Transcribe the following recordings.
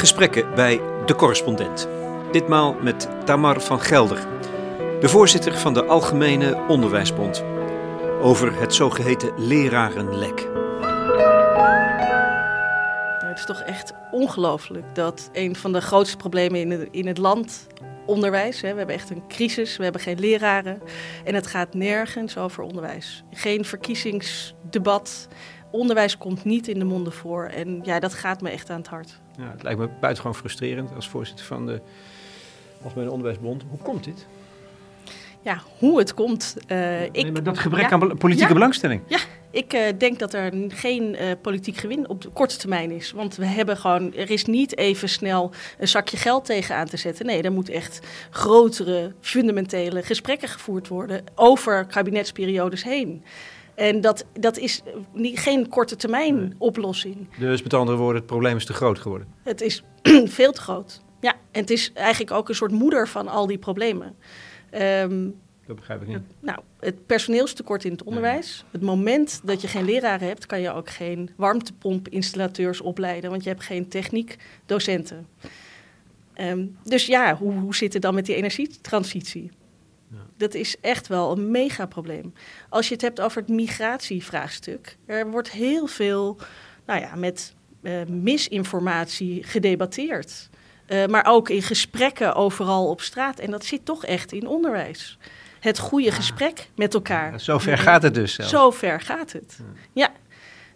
gesprekken bij De Correspondent. Ditmaal met Tamar van Gelder, de voorzitter van de Algemene Onderwijsbond. Over het zogeheten lerarenlek. Het is toch echt ongelooflijk dat een van de grootste problemen in het, in het land onderwijs. We hebben echt een crisis, we hebben geen leraren. En het gaat nergens over onderwijs. Geen verkiezingsdebat. Onderwijs komt niet in de monden voor. En ja, dat gaat me echt aan het hart. Ja, het lijkt me buitengewoon frustrerend als voorzitter van de Algemene Onderwijsbond. Hoe komt dit? Ja, hoe het komt. Uh, ik, nee, maar dat gebrek aan politieke belangstelling. Ja, ik uh, denk dat er geen uh, politiek gewin op de korte termijn is. Want we hebben gewoon, er is niet even snel een zakje geld tegenaan te zetten. Nee, er moet echt grotere, fundamentele gesprekken gevoerd worden over kabinetsperiodes heen. En dat, dat is niet, geen korte termijn nee. oplossing. Dus met andere woorden, het probleem is te groot geworden? Het is veel te groot. Ja, en het is eigenlijk ook een soort moeder van al die problemen. Um, dat begrijp ik niet. Nou, het personeelstekort in het onderwijs. Nee. Het moment dat je geen leraren hebt, kan je ook geen warmtepompinstallateurs opleiden, want je hebt geen techniekdocenten. Um, dus ja, hoe, hoe zit het dan met die energietransitie? Ja. Dat is echt wel een megaprobleem. Als je het hebt over het migratievraagstuk, er wordt heel veel nou ja, met uh, misinformatie gedebatteerd. Uh, maar ook in gesprekken overal op straat. En dat zit toch echt in onderwijs. Het goede gesprek met elkaar. Ja, zover gaat het dus zelf. Zover gaat het. Ja. ja.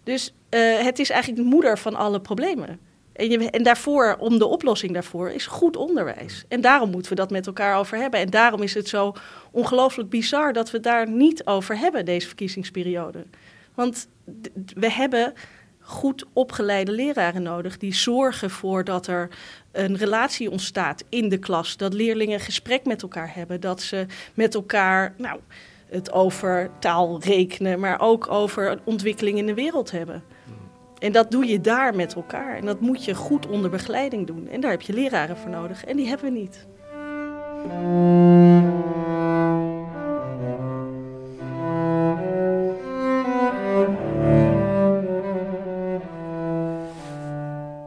Dus uh, het is eigenlijk de moeder van alle problemen. En, en daarvoor, om de oplossing daarvoor, is goed onderwijs. En daarom moeten we dat met elkaar over hebben. En daarom is het zo ongelooflijk bizar dat we daar niet over hebben, deze verkiezingsperiode. Want we hebben goed opgeleide leraren nodig die zorgen voor dat er een relatie ontstaat in de klas, dat leerlingen gesprek met elkaar hebben, dat ze met elkaar nou, het over taal rekenen, maar ook over ontwikkeling in de wereld hebben. En dat doe je daar met elkaar. En dat moet je goed onder begeleiding doen. En daar heb je leraren voor nodig. En die hebben we niet.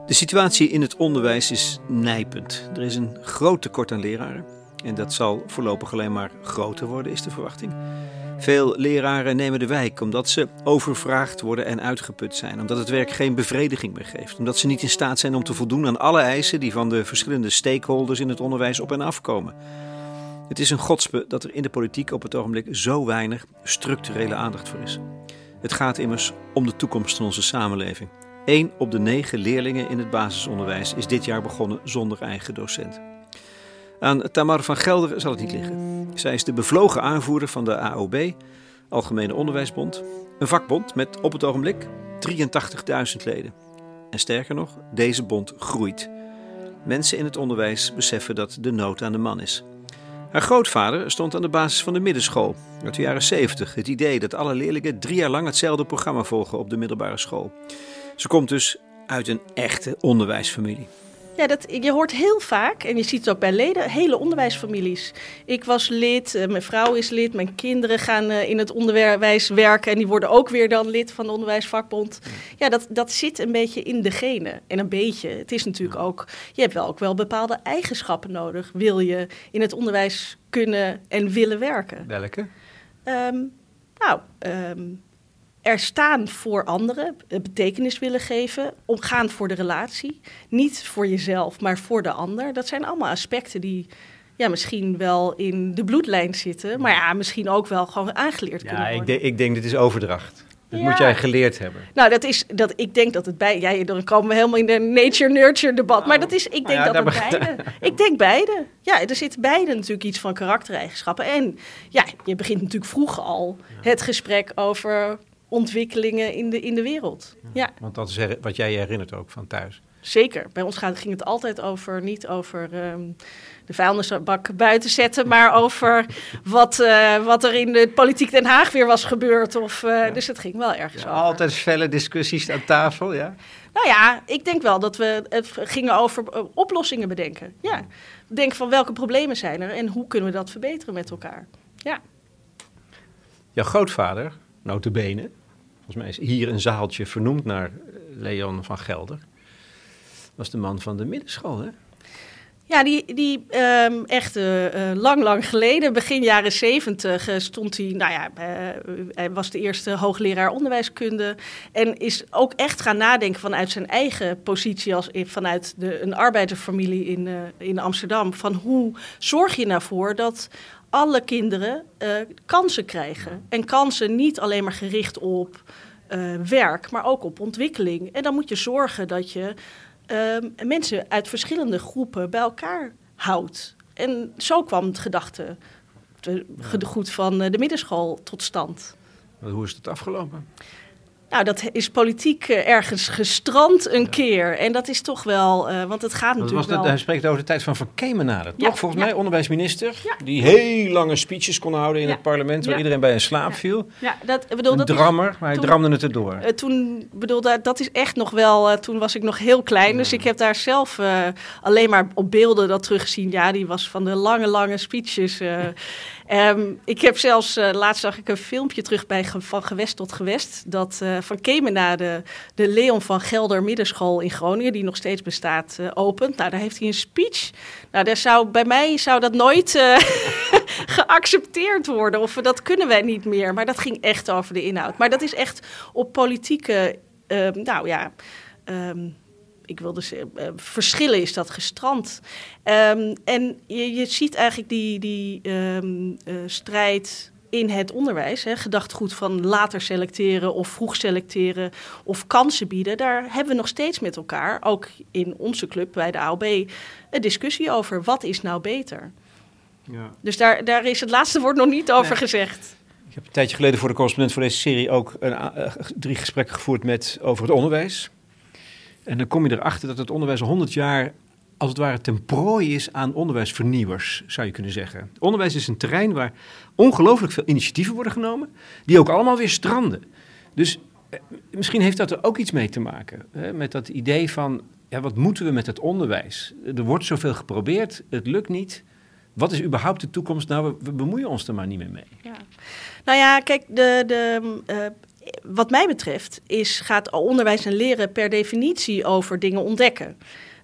De situatie in het onderwijs is nijpend. Er is een groot tekort aan leraren. En dat zal voorlopig alleen maar groter worden, is de verwachting. Veel leraren nemen de wijk omdat ze overvraagd worden en uitgeput zijn. Omdat het werk geen bevrediging meer geeft. Omdat ze niet in staat zijn om te voldoen aan alle eisen die van de verschillende stakeholders in het onderwijs op en afkomen. Het is een godspe dat er in de politiek op het ogenblik zo weinig structurele aandacht voor is. Het gaat immers om de toekomst van onze samenleving. Eén op de negen leerlingen in het basisonderwijs is dit jaar begonnen zonder eigen docent. Aan Tamar van Gelder zal het niet liggen. Zij is de bevlogen aanvoerder van de AOB, Algemene Onderwijsbond. Een vakbond met op het ogenblik 83.000 leden. En sterker nog, deze bond groeit. Mensen in het onderwijs beseffen dat de nood aan de man is. Haar grootvader stond aan de basis van de middenschool uit de jaren 70. Het idee dat alle leerlingen drie jaar lang hetzelfde programma volgen op de middelbare school. Ze komt dus uit een echte onderwijsfamilie. Ja, dat, je hoort heel vaak, en je ziet het ook bij leden, hele onderwijsfamilies. Ik was lid, uh, mijn vrouw is lid, mijn kinderen gaan uh, in het onderwijs werken en die worden ook weer dan lid van de onderwijsvakbond. Ja, dat, dat zit een beetje in de genen. En een beetje, het is natuurlijk ook, je hebt wel ook wel bepaalde eigenschappen nodig, wil je in het onderwijs kunnen en willen werken. Welke? Um, nou, um, er staan voor anderen, betekenis willen geven, omgaan voor de relatie. Niet voor jezelf, maar voor de ander. Dat zijn allemaal aspecten die ja, misschien wel in de bloedlijn zitten, maar ja, misschien ook wel gewoon aangeleerd ja, kunnen worden. Ik, denk, ik denk, dit is overdracht. Dat ja. moet jij geleerd hebben. Nou, dat is, dat, ik denk dat het bij... Ja, dan komen we helemaal in de nature-nurture debat. Nou, maar dat is, ik denk nou ja, dat het beide... ik denk beide. Ja, er zit beide natuurlijk iets van karaktereigenschappen. En ja, je begint natuurlijk vroeg al het gesprek over ontwikkelingen in de, in de wereld. Ja, ja. Want dat is wat jij je herinnert ook van thuis. Zeker. Bij ons gaat, ging het altijd over, niet over um, de vuilnisbak buiten zetten, maar over wat, uh, wat er in de politiek Den Haag weer was gebeurd. Of, uh, ja. Dus het ging wel ergens ja, over. Altijd felle discussies aan tafel, ja? Nou ja, ik denk wel dat we het gingen over uh, oplossingen bedenken. Ja. Denk van welke problemen zijn er en hoe kunnen we dat verbeteren met elkaar. Ja. Jouw grootvader, notabene, volgens mij is hier een zaaltje vernoemd naar Leon van Gelder. was de man van de middenschool, hè? Ja, die, die um, echt uh, lang, lang geleden, begin jaren zeventig, uh, stond hij, nou ja, hij was de eerste hoogleraar onderwijskunde. En is ook echt gaan nadenken vanuit zijn eigen positie, als, vanuit de, een arbeidersfamilie in, in Amsterdam. Van hoe zorg je nou voor dat alle kinderen kansen krijgen? En kansen niet alleen maar gericht op werk, maar ook op ontwikkeling. En dan moet je zorgen dat je Ehm, mensen uit verschillende groepen bij elkaar houdt. En zo kwam het gedachte, de, goed van eh, de middenschool tot stand. hoe is het afgelopen? Nou, dat is politiek eh, ergens gestrand een keer. En dat is toch wel, uh, want het gaat natuurlijk was wel... Hij spreekt over de tijd van Van Kemenade, toch? Volgens mij onderwijsminister, die heel lange speeches kon houden in het parlement... waar iedereen bij een slaap viel. Ja, dat, bedoel, een dat drammer, maar hij dramde het erdoor. Uh, toen, bedoel, dat, dat is echt nog wel... toen was ik nog heel klein, dus ik heb daar zelf alleen maar op beelden dat teruggezien. Ja, die was van de lange, lange speeches... Um, ik heb zelfs, uh, laatst zag ik een filmpje terug bij Van Gewest tot Gewest. Dat uh, Van Kemenade de Leon van Gelder Middenschool in Groningen, die nog steeds bestaat, uh, opent. Nou, daar heeft hij een speech. Nou, daar zou, bij mij zou dat nooit geaccepteerd worden. Of dat kunnen wij niet meer. Maar dat ging echt over de inhoud. Maar dat is echt op politieke, ehm, nou ja... Um, ik wilde zeggen, uh, verschillen is dat gestrand. Um, en je, je ziet eigenlijk die, die um, uh, strijd in het onderwijs, hè, gedachtgoed van later selecteren of vroeg selecteren of kansen bieden, daar hebben we nog steeds met elkaar, ook in onze club bij de AOB, een discussie over wat is nou beter. Ja. Dus daar, daar is het laatste woord nog niet over gezegd. Ik heb een tijdje geleden voor de correspondent voor deze serie ook een, uh, drie gesprekken gevoerd met, over het onderwijs. En dan kom je erachter dat het onderwijs 100 jaar als het ware ten prooi is aan onderwijsvernieuwers, zou je kunnen zeggen. Onderwijs is een terrein waar ongelooflijk veel initiatieven worden genomen, die ook allemaal weer stranden. Dus eh, misschien heeft dat er ook iets mee te maken, hè, met dat idee van, ja, wat moeten we met het onderwijs? Er wordt zoveel geprobeerd, het lukt niet. Wat is überhaupt de toekomst? Nou, we, bemoeien ons er maar niet meer mee. Ja. Nou ja, kijk, de, de, uh, wat mij betreft is, gaat onderwijs en leren per definitie over dingen ontdekken.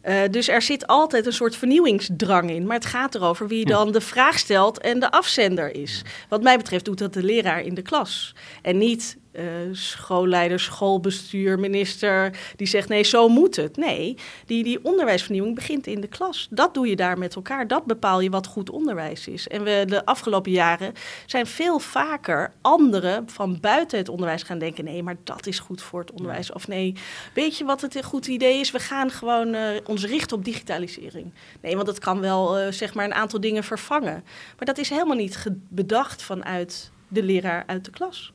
Uh, dus er zit altijd een soort vernieuwingsdrang in. Maar het gaat erover wie dan de vraag stelt en de afzender is. Wat mij betreft doet dat de leraar in de klas. En niet uh, schoolleider, schoolbestuur, minister, die zegt nee, zo moet het. Nee, die, die onderwijsvernieuwing begint in de klas. Dat doe je daar met elkaar. Dat bepaal je wat goed onderwijs is. En we de afgelopen jaren zijn veel vaker anderen van buiten het onderwijs gaan denken: nee, maar dat is goed voor het onderwijs. Of nee, weet je wat het een goed idee is? We gaan gewoon uh, ons richten op digitalisering. Nee, want dat kan wel uh, zeg maar een aantal dingen vervangen. Maar dat is helemaal niet bedacht vanuit de leraar uit de klas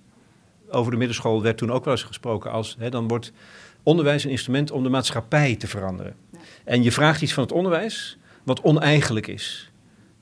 over de middenschool werd toen ook wel eens gesproken als, hè, dan wordt onderwijs een instrument om de maatschappij te veranderen. En je vraagt iets van het onderwijs wat oneigenlijk is.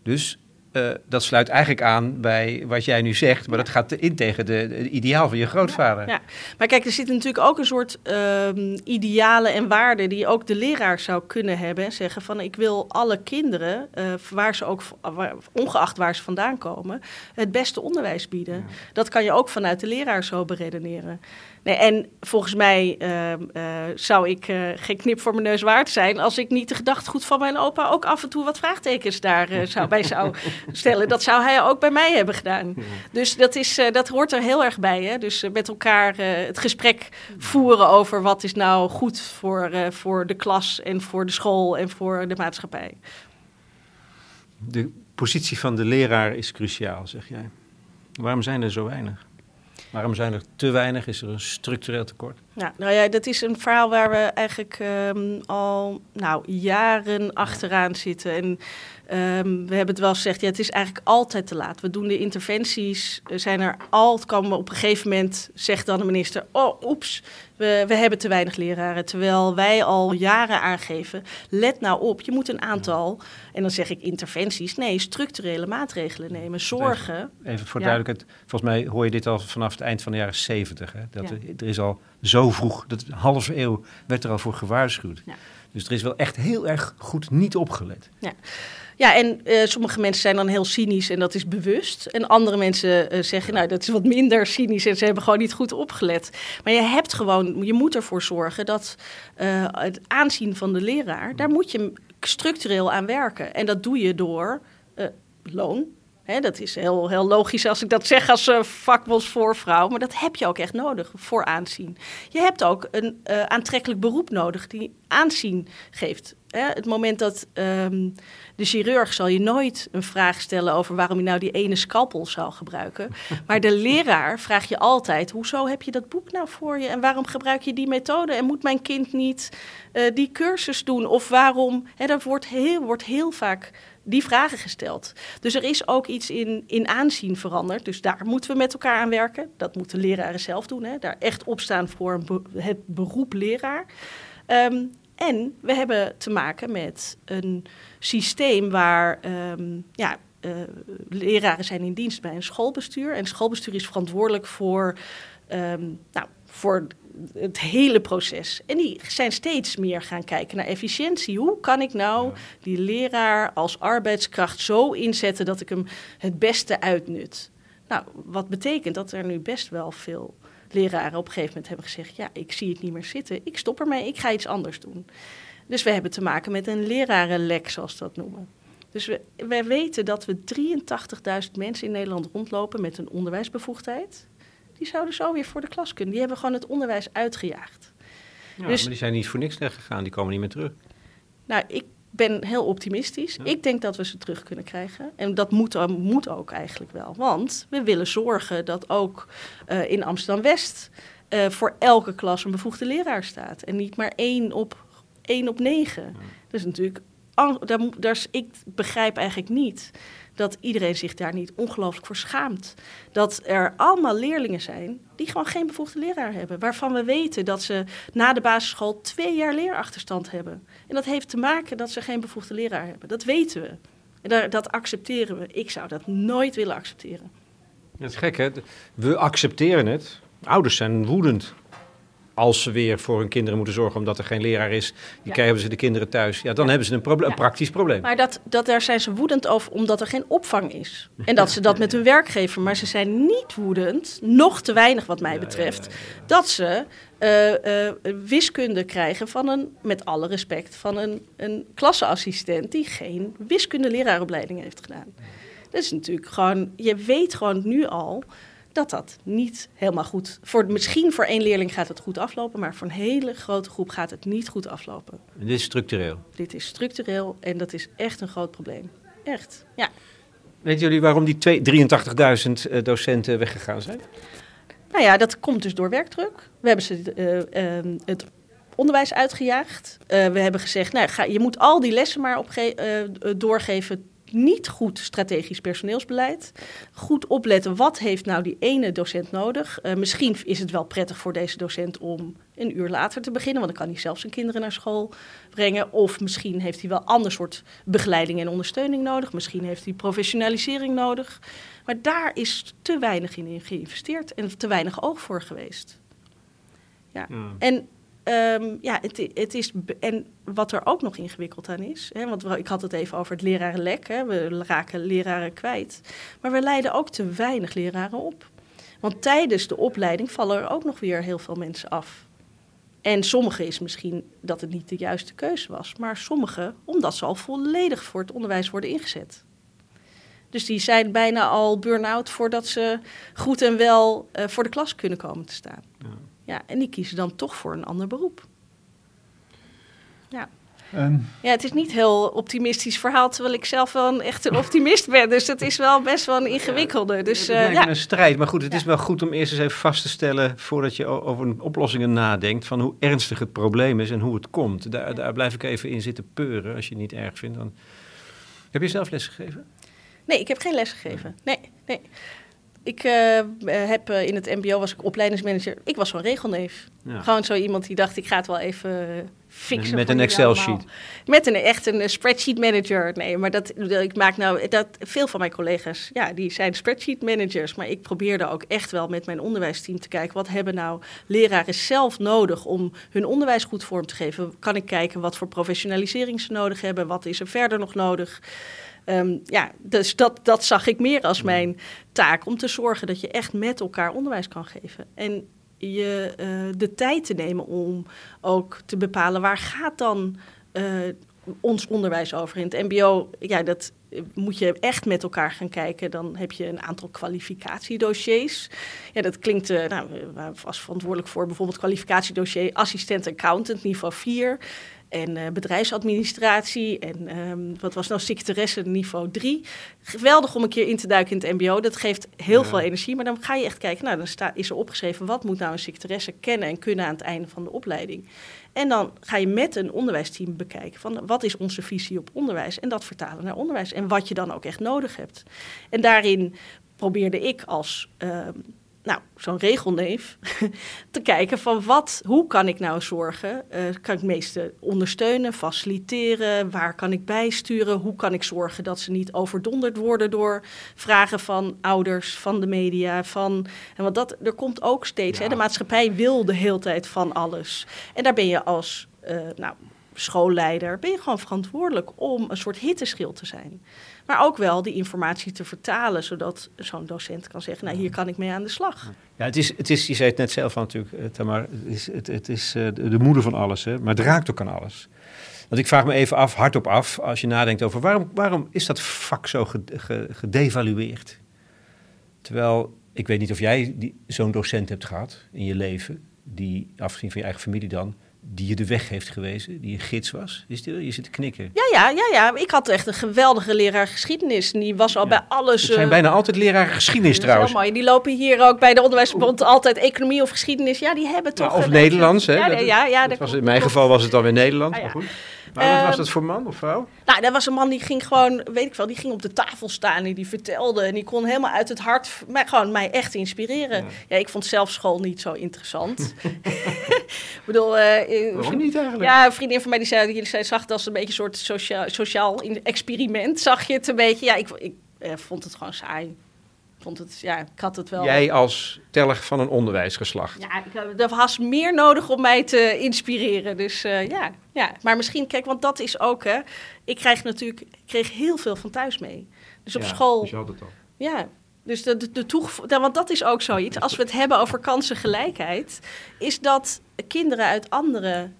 Dus uh, dat sluit eigenlijk aan bij wat jij nu zegt, maar dat gaat in tegen de, de ideaal van je grootvader. Ja, maar kijk, er zit natuurlijk ook een soort uh, idealen en waarden die ook de leraar zou kunnen hebben. En zeggen van ik wil alle kinderen, uh, waar ze ook, waar, ongeacht waar ze vandaan komen, het beste onderwijs bieden. Dat kan je ook vanuit de leraar zo beredeneren. Nee, en volgens mij ehm, eh, zou ik uh, geen knip voor mijn neus waard zijn als ik niet de gedachtegoed van mijn opa ook af en toe wat vraagtekens daar uh, zou, bij zou stellen. Dat zou hij ook bij mij hebben gedaan. Dus dat, is, dat hoort er heel erg bij. Hè? Dus met elkaar het gesprek voeren over wat is nou goed voor, voor de klas en voor de school en voor de maatschappij. De positie van de leraar is cruciaal, zeg jij. Waarom zijn er zo weinig? Waarom zijn er te weinig? Is er een structureel tekort? Ja, nou ja, dat is een verhaal waar we eigenlijk um, al nou, jaren achteraan zitten. En um, we hebben het wel gezegd, ja, het is eigenlijk altijd te laat. We doen de interventies, zijn er al, komen op een gegeven moment, zegt dan de minister, oh, oeps, we, we hebben te weinig leraren. Terwijl wij al jaren aangeven, let nou op, je moet een aantal, en dan zeg ik interventies, nee, structurele maatregelen nemen, zorgen. Even, even voor ja. duidelijkheid, volgens mij hoor je dit al vanaf het eind van de jaren zeventig. Dat ja. er is al zo vroeg, dat halve eeuw werd er al voor gewaarschuwd. Ja. Dus er is wel echt heel erg goed niet opgelet. Ja. Ja, en uh, sommige mensen zijn dan heel cynisch en dat is bewust. En andere mensen uh, zeggen, nou, dat is wat minder cynisch en ze hebben gewoon niet goed opgelet. Maar je hebt gewoon, je moet ervoor zorgen dat uh, het aanzien van de leraar, daar moet je structureel aan werken. En dat doe je door loon, dat is heel, heel logisch als ik dat zeg als uh, vakbondsvoorvrouw. Maar dat heb je ook echt nodig voor aanzien. Je hebt ook een uh, aantrekkelijk beroep nodig die aanzien geeft. Hè? Het moment dat um, de chirurg zal je nooit een vraag stellen over waarom je nou die ene scalpel zou gebruiken. Maar de leraar vraag je altijd: hoezo heb je dat boek nou voor je? En waarom gebruik je die methode? En moet mijn kind niet uh, die cursus doen? Of waarom? Hè, dat wordt heel, wordt heel vaak die vragen gesteld. Dus er is ook iets in, in aanzien veranderd. Dus daar moeten we met elkaar aan werken. Dat moeten leraren zelf doen. Hè. Daar echt opstaan voor het beroep leraar. Um, en we hebben te maken met een systeem waar um, ja, uh, leraren zijn in dienst bij een schoolbestuur. En schoolbestuur is verantwoordelijk voor, um, nou, voor het hele proces. En die zijn steeds meer gaan kijken naar efficiëntie. Hoe kan ik nou die leraar als arbeidskracht zo inzetten dat ik hem het beste uitnut? Nou, wat betekent dat er nu best wel veel leraren op een gegeven moment hebben gezegd: Ja, ik zie het niet meer zitten, ik stop ermee, ik ga iets anders doen. Dus we hebben te maken met een lerarenlek, zoals ze dat noemen. Dus we, wij weten dat we 83.000 mensen in Nederland rondlopen met een onderwijsbevoegdheid die zouden zo weer voor de klas kunnen. Die hebben gewoon het onderwijs uitgejaagd. Ja, dus, maar die zijn niet voor niks weggegaan, die komen niet meer terug. Nou, ik ben heel optimistisch. Ik denk dat we ze terug kunnen krijgen. En dat moet, moet ook eigenlijk wel. Want we willen zorgen dat ook uh, in Amsterdam-West... Uh, voor elke klas een bevoegde leraar staat. En niet maar één op, één op negen. Ja. Dat is natuurlijk... Daar, daar, ik begrijp eigenlijk niet dat iedereen zich daar niet ongelooflijk voor schaamt. Dat er allemaal leerlingen zijn die gewoon geen bevoegde leraar hebben. Waarvan we weten dat ze na de basisschool twee jaar leerachterstand hebben. En dat heeft te maken dat ze geen bevoegde leraar hebben. Dat weten we. En dat accepteren we. Ik zou dat nooit willen accepteren. Dat is gek, hè? We accepteren het. Ouders zijn woedend als ze weer voor hun kinderen moeten zorgen omdat er geen leraar is, die hebben ze de kinderen thuis. Ja, dan hebben ze een, praktisch probleem. Maar dat, dat, daar zijn ze woedend over omdat er geen opvang is. En dat ze dat met hun werkgever. Maar ze zijn niet woedend, nog te weinig wat mij betreft, dat ze uh, uh, wiskunde krijgen van een, met alle respect, van een, een klasseassistent die geen wiskunde-leraaropleiding heeft gedaan. Dat is natuurlijk gewoon, je weet gewoon nu al dat dat niet helemaal goed... Voor, misschien voor één leerling gaat het goed aflopen... maar voor een hele grote groep gaat het niet goed aflopen. En dit is structureel? Dit is structureel en dat is echt een groot probleem. Echt, ja. Weten jullie waarom die 83.000 uh, docenten weggegaan zijn? Nou ja, dat komt dus door werkdruk. We hebben ze uh, uh, het onderwijs uitgejaagd. we hebben gezegd, nou, ga, je moet al die lessen maar op doorgeven niet goed strategisch personeelsbeleid. Goed opletten, wat heeft nou die ene docent nodig? Uh, misschien is het wel prettig voor deze docent om een uur later te beginnen, want dan kan hij zelf zijn kinderen naar school brengen. Of misschien heeft hij wel ander soort begeleiding en ondersteuning nodig. Misschien heeft hij professionalisering nodig. Maar daar is te weinig in geïnvesteerd en te weinig oog voor geweest. Ja. ja. En Um, ja, het, het, is. En wat er ook nog ingewikkeld aan is. Hè, want ik had het even over het lerarenlek. Hè, we raken leraren kwijt. Maar we leiden ook te weinig leraren op. Want tijdens de opleiding vallen er ook nog weer heel veel mensen af. En sommige is misschien dat het niet de juiste keuze was. Maar sommige omdat ze al volledig voor het onderwijs worden ingezet. Dus die zijn bijna al burn-out voordat ze goed en wel uh, voor de klas kunnen komen te staan. Ja. Ja, en die kiezen dan toch voor een ander beroep. Ja. Um, ja, het is niet heel optimistisch verhaal, terwijl ik zelf wel een, echt een optimist ben. Dus het is wel best wel een ingewikkelde. Dus, uh, ja. een strijd, maar goed, het is wel goed om eerst eens even vast te stellen... voordat je over oplossingen nadenkt, van hoe ernstig het probleem is en hoe het komt. Daar, daar blijf ik even in zitten peuren, als je het niet erg vindt. Dan... Heb je zelf les gegeven? Nee, ik heb geen les gegeven. Nee, nee. Ik uh, heb uh, in het MBO was ik opleidingsmanager. Ik was zo'n regelneef. Ja. Gewoon zo iemand die dacht, ik ga het wel even fixen. Met een Excel-sheet. Met een echt een spreadsheet manager. Nee, maar dat, ik maak nou dat veel van mijn collega's, ja, die zijn spreadsheet managers. Maar ik probeerde ook echt wel met mijn onderwijsteam te kijken, wat hebben nou leraren zelf nodig om hun onderwijs goed vorm te geven? Kan ik kijken wat voor professionalisering ze nodig hebben? Wat is er verder nog nodig? Ehm, ja, dus dat, dat zag ik meer als mijn taak om te zorgen dat je echt met elkaar onderwijs kan geven. En je uh, de tijd te nemen om ook te bepalen waar gaat dan uh, ons onderwijs over. In het MBO, ja, dat moet je echt met elkaar gaan kijken. Dan heb je een aantal kwalificatiedossiers. Ja, dat klinkt, uh, nou, we was verantwoordelijk voor bijvoorbeeld kwalificatiedossier assistent accountant niveau 4 en uh, bedrijfsadministratie en um, wat was nou secretaresse niveau 3. Geweldig om een keer in te duiken in het mbo. Dat geeft heel veel energie, maar dan ga je echt kijken. Nou, dan staat, is er opgeschreven wat moet nou een secretaresse kennen en kunnen aan het einde van de opleiding. En dan ga je met een onderwijsteam bekijken van wat is onze visie op onderwijs en dat vertalen naar onderwijs en wat je dan ook echt nodig hebt. En daarin probeerde ik als uh, nou, zo'n regelneef, te kijken van wat, hoe kan ik nou zorgen? Uh, kan ik meeste ondersteunen, faciliteren? Waar kan ik bijsturen? Hoe kan ik zorgen dat ze niet overdonderd worden door vragen van ouders, van de media? Van, en want dat, er komt ook steeds, ja. hè, de maatschappij wil de hele tijd van alles. En daar ben je als uh, nou, schoolleider, ben je gewoon verantwoordelijk om een soort hitteschild te zijn. Maar ook wel die informatie te vertalen, zodat zo'n docent kan zeggen, nou hier kan ik mee aan de slag. Ja, het is, het is je zei het net zelf al natuurlijk, eh, Tamar, het is, het, het is uh, de moeder van alles, hè, maar het raakt ook aan alles. Want ik vraag me even af, hardop af, als je nadenkt over waarom, waarom is dat vak zo gedevalueerd? Terwijl, ik weet niet of jij zo'n docent hebt gehad in je leven, die afgezien van je eigen familie dan, die je de weg heeft gewezen, die een gids was? Is die, je zit te knikken. Ja, ja, ja, ja. Ik had echt een geweldige leraar geschiedenis. Die was al ja. bij alles... Het zijn uh, bijna altijd leraren geschiedenis trouwens. mooi. Die lopen hier ook bij de Onderwijsbond altijd economie of geschiedenis. Ja, die hebben toch... Ja, of Nederlands, hè? Ja, ja, ja, dat was, in mijn geval was het dan weer Nederlands, ah, maar goed. Maar wat was dat voor man of vrouw? Nou, dat was een man die ging gewoon, weet ik wel, die ging op de tafel staan en die vertelde. En die kon helemaal uit het hart mij, gewoon mij echt inspireren. Ja, ja ik vond zelf school niet zo interessant. ik bedoel... Uh, Waarom niet eigenlijk? Ja, een vriendin van mij die zei, die zei zag het als een beetje een soort sociaal, sociaal experiment. Zag je het een beetje? Ja, ik, ik uh, vond het gewoon saai vond het, ja, ik had het wel. Jij als teller van een onderwijsgeslacht. Ja, er was meer nodig om mij te inspireren. Dus uh, ja, ja, maar misschien, kijk, want dat is ook, hè. Ik krijg natuurlijk, ik kreeg heel veel van thuis mee. Dus op ja, school. Dus je had het al. Ja, dus de, de, de want dat is ook zoiets. Als we het hebben over kansengelijkheid, is dat kinderen uit andere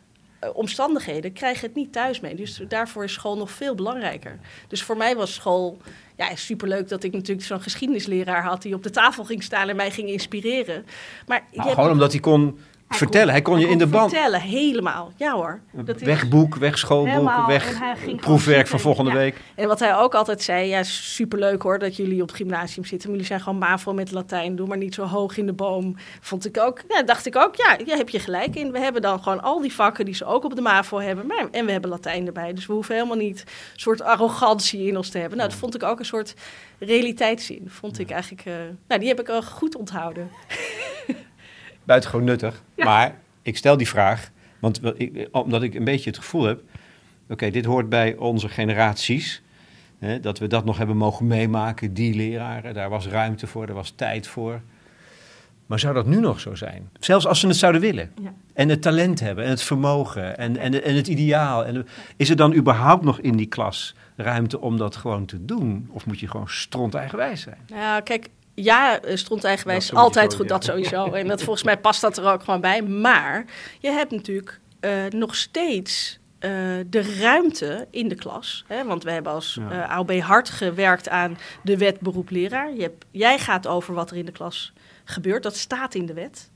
uh, omstandigheden krijgen het niet thuis mee. Dus daarvoor is school nog veel belangrijker. Dus voor mij was school ja, superleuk dat ik natuurlijk zo'n geschiedenisleraar had die op de tafel ging staan en mij ging inspireren. Maar nou, gewoon omdat hij kon hij vertellen, kon, hij kon je in de band. Vertellen, helemaal. Ja hoor. Dat wegboek, wegschoolboek, weg proefwerk van volgende ja. week. En wat hij ook altijd zei, ja, superleuk hoor dat jullie op het gymnasium zitten. Maar jullie zijn gewoon MAVO met Latijn, doe maar niet zo hoog in de boom. Vond ik ook, ja, dacht ik ook, ja, daar heb je gelijk in. We hebben dan gewoon al die vakken die ze ook op de MAVO hebben. Maar, en we hebben Latijn erbij, dus we hoeven helemaal niet een soort arrogantie in ons te hebben. Nou, dat vond ik ook een soort realiteitszin. Vond ik eigenlijk, uh, nou, die heb ik al goed onthouden. buitengewoon nuttig. Ja. Maar ik stel die vraag, want ik, omdat ik een beetje het gevoel heb... oké, dit hoort bij onze generaties... Hè, dat we dat nog hebben mogen meemaken, die leraren. Daar was ruimte voor, er was tijd voor. Maar zou dat nu nog zo zijn? Zelfs als ze het zouden willen. Ja. En het talent hebben en het vermogen en, en, en het ideaal. En, is er dan überhaupt nog in die klas ruimte om dat gewoon te doen? Of moet je gewoon stront eigenwijs zijn? Nou, kijk, ja, stond eigenwijs altijd goed, ja. dat sowieso. En dat, volgens mij past dat er ook gewoon bij. Maar je hebt natuurlijk uh, nog steeds uh, de ruimte in de klas. Hè? Want we hebben als ja. uh, AOB hard gewerkt aan de wet beroep leraar. Je hebt, jij gaat over wat er in de klas gebeurt. Dat staat in de wet.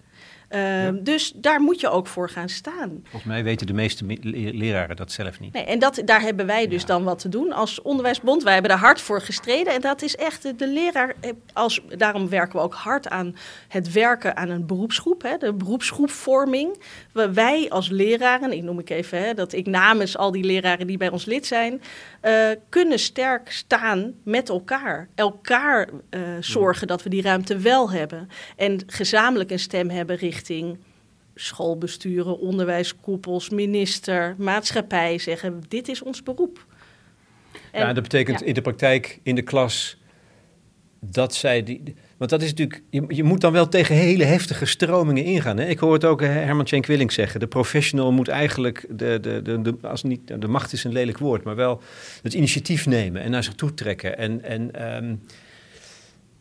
Uh, ja. Dus daar moet je ook voor gaan staan. Volgens mij weten de meeste leraren dat zelf niet. Nee, en dat, daar hebben wij dus ja. dan wat te doen als onderwijsbond. Wij hebben daar hard voor gestreden. En dat is echt de leraar. Als, daarom werken we ook hard aan het werken aan een beroepsgroep. Hè, de beroepsgroepvorming. Wij als leraren, ik noem ik even hè, dat ik namens al die leraren die bij ons lid zijn, uh, kunnen sterk staan met elkaar. Elkaar uh, zorgen dat we die ruimte wel hebben. En gezamenlijk een stem hebben richting richting schoolbesturen, onderwijskoepels, minister, maatschappij zeggen: dit is ons beroep. En, ja, dat betekent ja. in de praktijk in de klas dat zij die. Want dat is natuurlijk. Je, je moet dan wel tegen hele heftige stromingen ingaan. Hè? Ik hoor het ook Herman Cenk Willink zeggen. De professional moet eigenlijk. De, de, de, de, als niet, de macht is een lelijk woord, maar wel het initiatief nemen en naar zich toe trekken. En, en, um,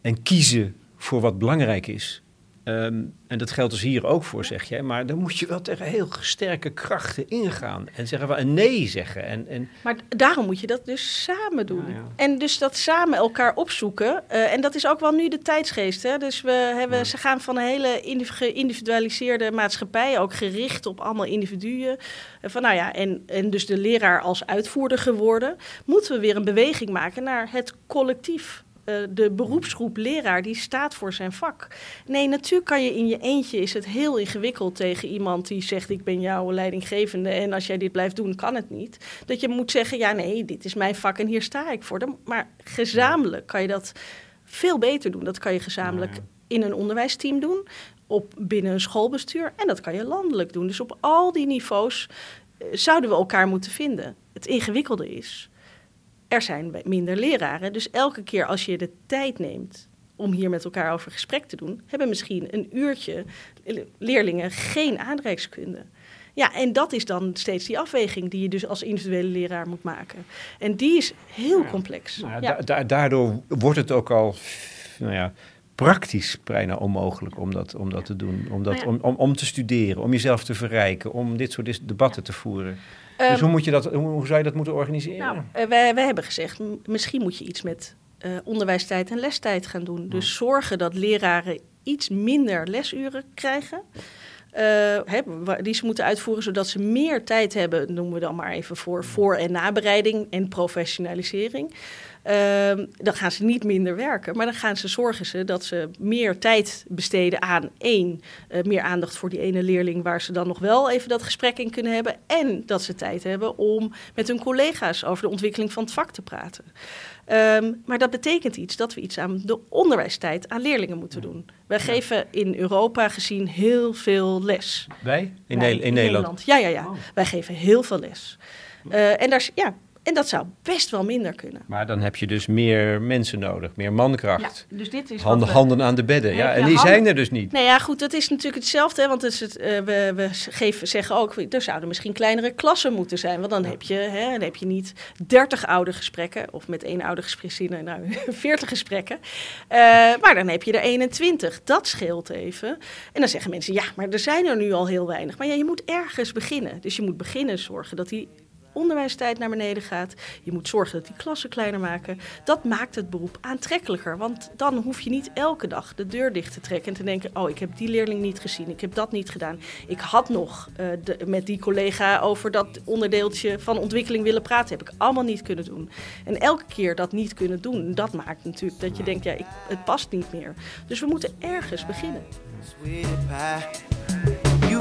en kiezen voor wat belangrijk is. Um, en dat geldt dus hier ook voor, zeg jij. Maar dan moet je wel tegen heel sterke krachten ingaan. En zeggen we een nee zeggen. En, en... Maar daarom moet je dat dus samen doen. Ja. En dus dat samen elkaar opzoeken. Uh, en dat is ook wel nu de tijdsgeest. Hè? Dus we hebben, ja. ze gaan van een hele geïndividualiseerde maatschappij. Ook gericht op allemaal individuen. Uh, van, nou ja, en, en dus de leraar als uitvoerder geworden. Moeten we weer een beweging maken naar het collectief de beroepsgroep leraar die staat voor zijn vak. Nee, natuurlijk kan je in je eentje is het heel ingewikkeld tegen iemand die zegt ik ben jouw leidinggevende en als jij dit blijft doen kan het niet. Dat je moet zeggen ja nee, dit is mijn vak en hier sta ik voor. Maar gezamenlijk kan je dat veel beter doen. Dat kan je gezamenlijk in een onderwijsteam doen, op binnen een schoolbestuur en dat kan je landelijk doen. Dus op al die niveaus zouden we elkaar moeten vinden. Het ingewikkelde is er zijn minder leraren. Dus elke keer als je de tijd neemt om hier met elkaar over gesprek te doen, hebben misschien een uurtje leerlingen geen aardrijkskunde. Ja, en dat is dan steeds die afweging die je dus als individuele leraar moet maken. En die is heel complex. Nou ja, daardoor wordt het ook al nou ja, praktisch bijna onmogelijk om dat, om dat te doen. Om, dat, om, om, om te studeren, om jezelf te verrijken, om dit soort debatten te voeren dus hoe, Ehm, moet je dat, hoe, hoe zou je dat moeten organiseren? Nou, uh, wij, wij hebben gezegd, misschien moet je iets met uh, onderwijstijd en lestijd gaan doen. Dus zorgen dat leraren iets minder lesuren krijgen. Uh, hè, die ze moeten uitvoeren zodat ze meer tijd hebben, noemen we dan maar even voor voor- en nabereiding en professionalisering. Uh, dan gaan ze niet minder werken, maar dan gaan ze zorgen ze dat ze meer tijd besteden aan één, uh, meer aandacht voor die ene leerling waar ze dan nog wel even dat gesprek in kunnen hebben. En dat ze tijd hebben om met hun collega's over de ontwikkeling van het vak te praten. Um, maar dat betekent iets dat we iets aan de onderwijstijd aan leerlingen moeten doen. Wij ja. geven in Europa gezien heel veel les. Wij? In, Wij, ne in, in Nederland? Nederland? Ja, ja, ja. Oh. Wij geven heel veel les. Uh, en daar is, ja, en dat zou best wel minder kunnen. Maar dan heb je dus meer mensen nodig, meer mankracht. Ja, dus dit is handen, we, handen aan de bedden. Ja, en die handen, zijn er dus niet. Nee, ja, goed, dat is natuurlijk hetzelfde. Hè, want het uh, we, we geven, zeggen ook, er zouden misschien kleinere klassen moeten zijn. Want dan heb je, hè, dan heb je niet 30 oude gesprekken. Of met één oude gesprekszinnen, nou 40 gesprekken. Uh, maar dan heb je er 21. Dat scheelt even. En dan zeggen mensen, ja, maar er zijn er nu al heel weinig. Maar ja, je moet ergens beginnen. Dus je moet beginnen zorgen dat die onderwijstijd naar beneden gaat. Je moet zorgen dat die klassen kleiner maken. Dat maakt het beroep aantrekkelijker. Want dan hoef je niet elke dag de deur dicht te trekken en te denken: oh, ik heb die leerling niet gezien, ik heb dat niet gedaan. Ik had nog de, met die collega over dat onderdeeltje van ontwikkeling willen praten. Heb ik allemaal niet kunnen doen. En elke keer dat niet kunnen doen, dat maakt natuurlijk dat je denkt: ja, ik, het past niet meer. Dus we moeten ergens beginnen.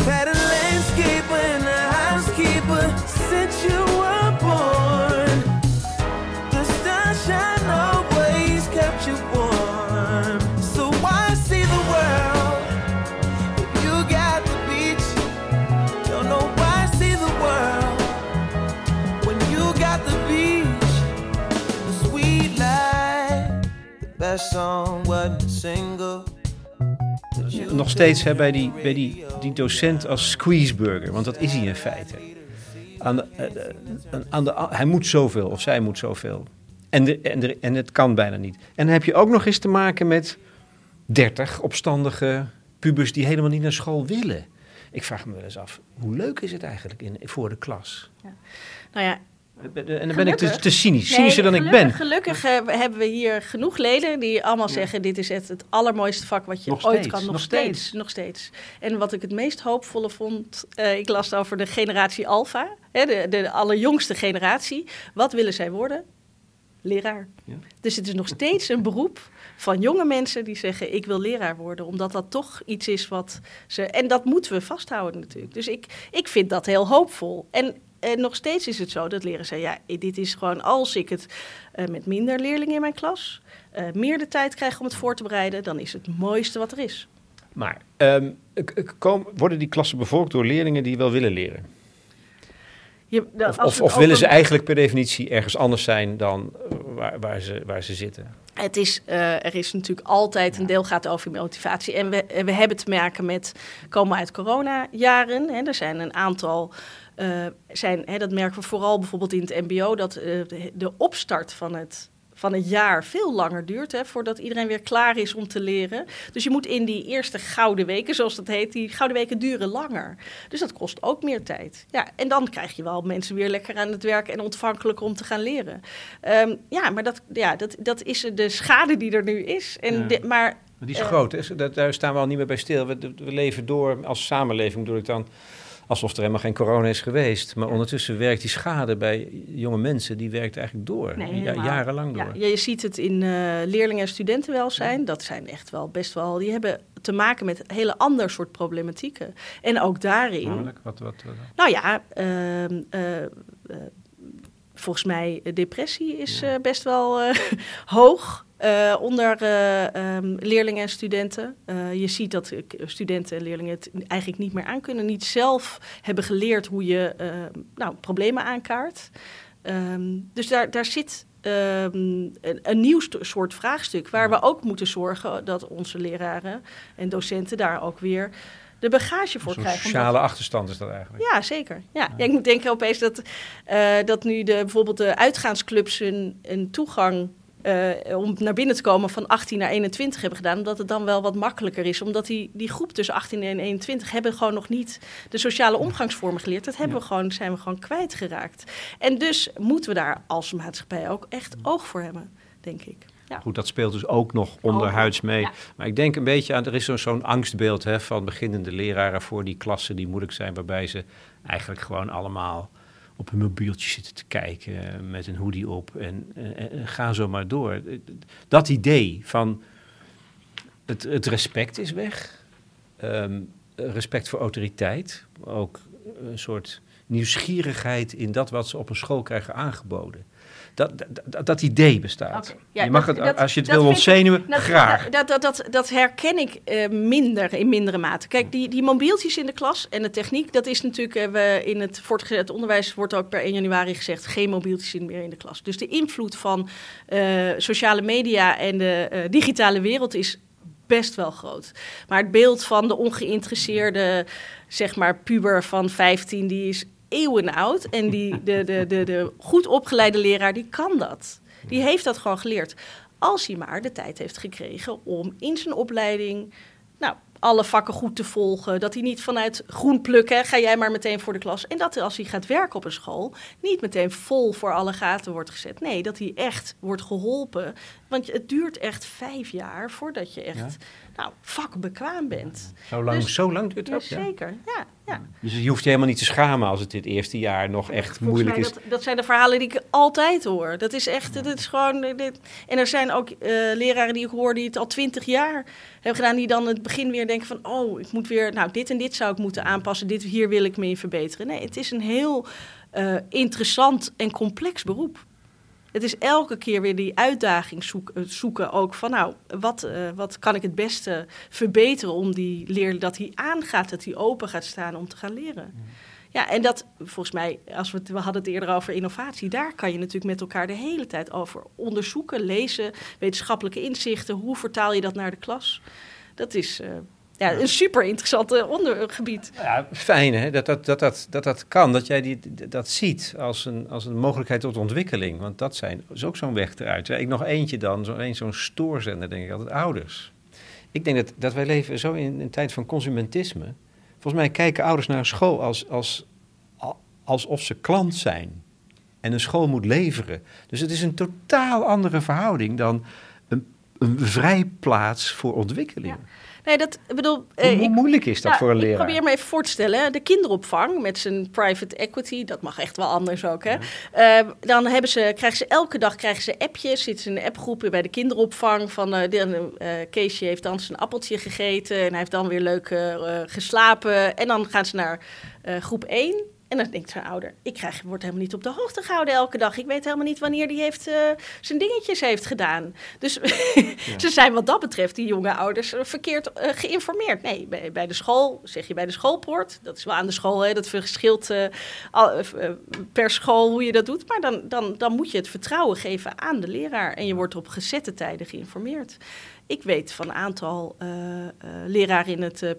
Had a landscaper and a housekeeper since you were born. The sunshine always kept you warm. So why see the world if you got the beach? Don't know why see the world when you got the beach. The sweet life, the best song wasn't single. Nog steeds hè, bij, die, bij die, die docent als squeezeburger, want dat is hij in feite. Aan aan de, hij moet zoveel of zij moet zoveel. En, en, en het kan bijna niet. En dan heb je ook nog eens te maken met 30 opstandige pubers die helemaal niet naar school willen. Ik vraag me wel eens af, hoe leuk is het eigenlijk in, voor de klas? Ja. Nou ja, en dan gelukkig. ben ik te, te cynisch, cynischer dan ik ben. Gelukkig uh, hebben we hier genoeg leden die allemaal ja. zeggen... dit is het, het allermooiste vak wat je nog ooit steeds, kan. Nog, nog steeds, steeds, nog steeds. En wat ik het meest hoopvolle vond... Uh, ik las over de generatie Alpha, hè, de, de allerjongste generatie. Wat willen zij worden? Leraar. Ja. Dus het is nog steeds een beroep van jonge mensen die zeggen... ik wil leraar worden, omdat dat toch iets is wat ze... En dat moeten we vasthouden natuurlijk. Dus ik, ik vind dat heel hoopvol. En en nog steeds is het zo dat leren zeggen: ja, dit is gewoon als ik het uh, met minder leerlingen in mijn klas uh, meer de tijd krijg om het voor te bereiden, dan is het het mooiste wat er is. Maar um, kom, worden die klassen bevolkt door leerlingen die wel willen leren? Je, of of, of willen ze eigenlijk per definitie ergens anders zijn dan waar, waar, ze, waar ze zitten. Het is, uh, er is natuurlijk altijd een deel gaat over motivatie. En we, we hebben te maken met, komen uit coronajaren. Hè, er zijn een aantal, uh, zijn, hè, dat merken we vooral bijvoorbeeld in het mbo, dat uh, de, de opstart van het van een jaar veel langer duurt hè, voordat iedereen weer klaar is om te leren. Dus je moet in die eerste gouden weken, zoals dat heet, die gouden weken duren langer. Dus dat kost ook meer tijd. Ja, en dan krijg je wel mensen weer lekker aan het werk en ontvankelijk om te gaan leren. Um, ja, maar dat, ja, dat, dat is de schade die er nu is. En ja. de, maar die is uh, groot, hè? daar staan we al niet meer bij stil. We, we leven door als samenleving, bedoel ik dan alsof er helemaal geen corona is geweest. Maar ondertussen werkt die schade bij jonge mensen, die werkt eigenlijk door. Nee, ja, jarenlang door. Ja, je ziet het in uh, leerlingen- en studentenwelzijn. Dat zijn echt wel best wel... Die hebben te maken met hele ander soort problematieken. En ook daarin... Namelijk? Wat, wat, wat? Nou ja... Uh, uh, volgens mij depressie is ja. best wel hoog. Uh, onder uh, um, leerlingen en studenten. Uh, je ziet dat studenten en leerlingen het eigenlijk niet meer aankunnen. Niet zelf hebben geleerd hoe je nou, problemen aankaart. Um, dus daar, daar zit um, een, een, nieuw soort vraagstuk. Waar we ook moeten zorgen dat onze leraren en docenten daar ook weer de bagage voor krijgen. sociale omdat... achterstand is dat eigenlijk. Ja, zeker. Ja. ja. ja ik moet denken opeens dat, uh, dat nu de, bijvoorbeeld de uitgaansclubs hun, een toegang uh, om naar binnen te komen van 18 naar 21 hebben gedaan. Omdat het dan wel wat makkelijker is. Omdat die, die groep tussen 18 en 21 hebben gewoon nog niet de sociale omgangsvormen geleerd. Dat hebben ja. we gewoon, zijn we gewoon kwijtgeraakt. En dus moeten we daar als maatschappij ook echt oog voor hebben, denk ik. Ja. Goed, dat speelt dus ook nog onderhuids mee. Ja. Maar ik denk een beetje aan, er is zo'n angstbeeld hè, van beginnende leraren voor die klassen die moeilijk zijn, waarbij ze eigenlijk gewoon allemaal op een mobieltje zitten te kijken met een hoodie op en, en, en ga zo maar door. Dat idee van het, het respect is weg, um, respect voor autoriteit, ook een soort nieuwsgierigheid in dat wat ze op een school krijgen aangeboden. Dat, dat, dat, idee bestaat. Okay. Ja, je mag dat, het, als je het wil ontzenuwen, ik, graag. Dat, dat, dat, dat herken ik uh, minder, in mindere mate. Kijk, die, die mobieltjes in de klas en de techniek, dat is natuurlijk, uh, we in het voortgezet onderwijs wordt ook per 1 januari gezegd, geen mobieltjes meer in de klas. Dus de invloed van uh, sociale media en de digitale wereld is best wel groot. Maar het beeld van de ongeïnteresseerde, zeg maar, puber van 15, die is eeuwen oud. En die, de, de, de, de goed opgeleide leraar, die kan dat. Die heeft dat gewoon geleerd. Als hij maar de tijd heeft gekregen om in zijn opleiding... Nou, alle vakken goed te volgen. Dat hij niet vanuit groen plukken, ga jij maar meteen voor de klas. En dat als hij gaat werken op een school, niet meteen vol voor alle gaten wordt gezet. Nee, dat hij echt wordt geholpen. Want het duurt echt vijf jaar voordat je echt ja? nou, vakbekwaam bent. Zo lang, dus, zo lang duurt dat? Ja, zeker, ja, ja. Dus je hoeft je helemaal niet te schamen als het dit eerste jaar nog echt Volgens moeilijk is. Dat, dat, zijn de verhalen die ik altijd hoor. Dat is echt, dat is gewoon... Dit. En er zijn ook uh, leraren die ik hoor die het al twintig jaar hebben gedaan... die dan het begin weer denken van... oh, ik moet weer... nou, dit en dit zou ik moeten aanpassen. Dit, hier wil ik me in verbeteren. Nee, het is een heel uh, interessant en complex beroep. Het is elke keer weer die uitdaging zoek, zoeken ook van nou, wat, uh, wat kan ik het beste verbeteren om die leerling dat hij aangaat, dat hij open gaat staan om te gaan leren. Ja. ja, en dat volgens mij, als we, het, we hadden het eerder over innovatie, daar kan je natuurlijk met elkaar de hele tijd over onderzoeken, lezen, wetenschappelijke inzichten, hoe vertaal je dat naar de klas? Dat is, uh, ja, een super interessant ondergebied. Ja, fijn hè, dat dat, dat, dat, dat, dat kan, dat jij die, dat ziet als een, als een mogelijkheid tot ontwikkeling. Want dat zijn, is ook zo'n weg eruit. Ik nog eentje dan, zo, een, zo'n stoorzender, denk ik altijd, ouders. Ik denk dat, dat wij leven zo in een tijd van consumentisme. Volgens mij kijken ouders naar een school als, als, alsof ze klant zijn. En een school moet leveren. Dus het is een totaal andere verhouding dan een, een vrijplaats voor ontwikkeling. Ja. Nee, dat bedoel. Hoe, hoe ik, moeilijk is dat nou, voor een leraar? Ik probeer me even voor te stellen. De kinderopvang met zijn private equity, dat mag echt wel anders ook. Hè? Ja. Uh, dan hebben ze, krijgen ze elke dag krijgen ze appjes. Zitten ze in een appgroep bij de kinderopvang. Van uh, de, uh, Keesje heeft dan zijn appeltje gegeten. En hij heeft dan weer leuk geslapen. En dan gaan ze naar groep 1. En dan denkt zo'n ouder, ik krijg, word helemaal niet op de hoogte gehouden elke dag. Ik weet helemaal niet wanneer die heeft, uh, zijn dingetjes heeft gedaan. Dus ze zijn wat dat betreft, die jonge ouders, eh, verkeerd uh, geïnformeerd. Nee, bij, bij, de school, zeg je bij de schoolpoort. Dat is wel aan de school, hè, dat verschilt per school hoe je dat doet. Maar dan, dan, dan moet je het vertrouwen geven aan de leraar. En je wordt op gezette tijden geïnformeerd. Ik weet van een aantal leraren in het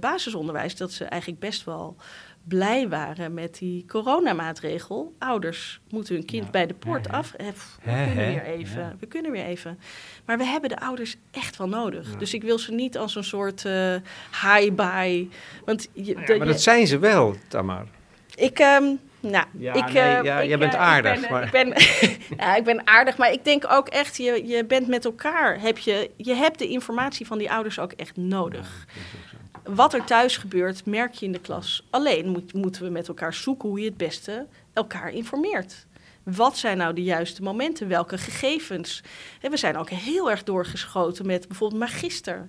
basisonderwijs dat ze eigenlijk best wel blij waren met die coronamaatregel. Ouders moeten hun kind bij de poort af. Eh, we kunnen weer even. We kunnen weer even. Maar we hebben de ouders echt wel nodig. Dus ik wil ze niet als een soort uh, high-bye. Want je, nou maar dat zijn ze wel, Tamar. Ik. Um, nou, ja, ik, nee, uh, ja, jij bent aardig. Ik ben, maar... ik, ben, ja, ik ben aardig, maar ik denk ook echt, je, je bent met elkaar. Heb je, je hebt de informatie van die ouders ook echt nodig. Ja, wat er thuis gebeurt, merk je in de klas. Alleen moet, moeten we met elkaar zoeken hoe je het beste elkaar informeert. Wat zijn nou de juiste momenten? Welke gegevens? we zijn ook heel erg doorgeschoten met bijvoorbeeld magister.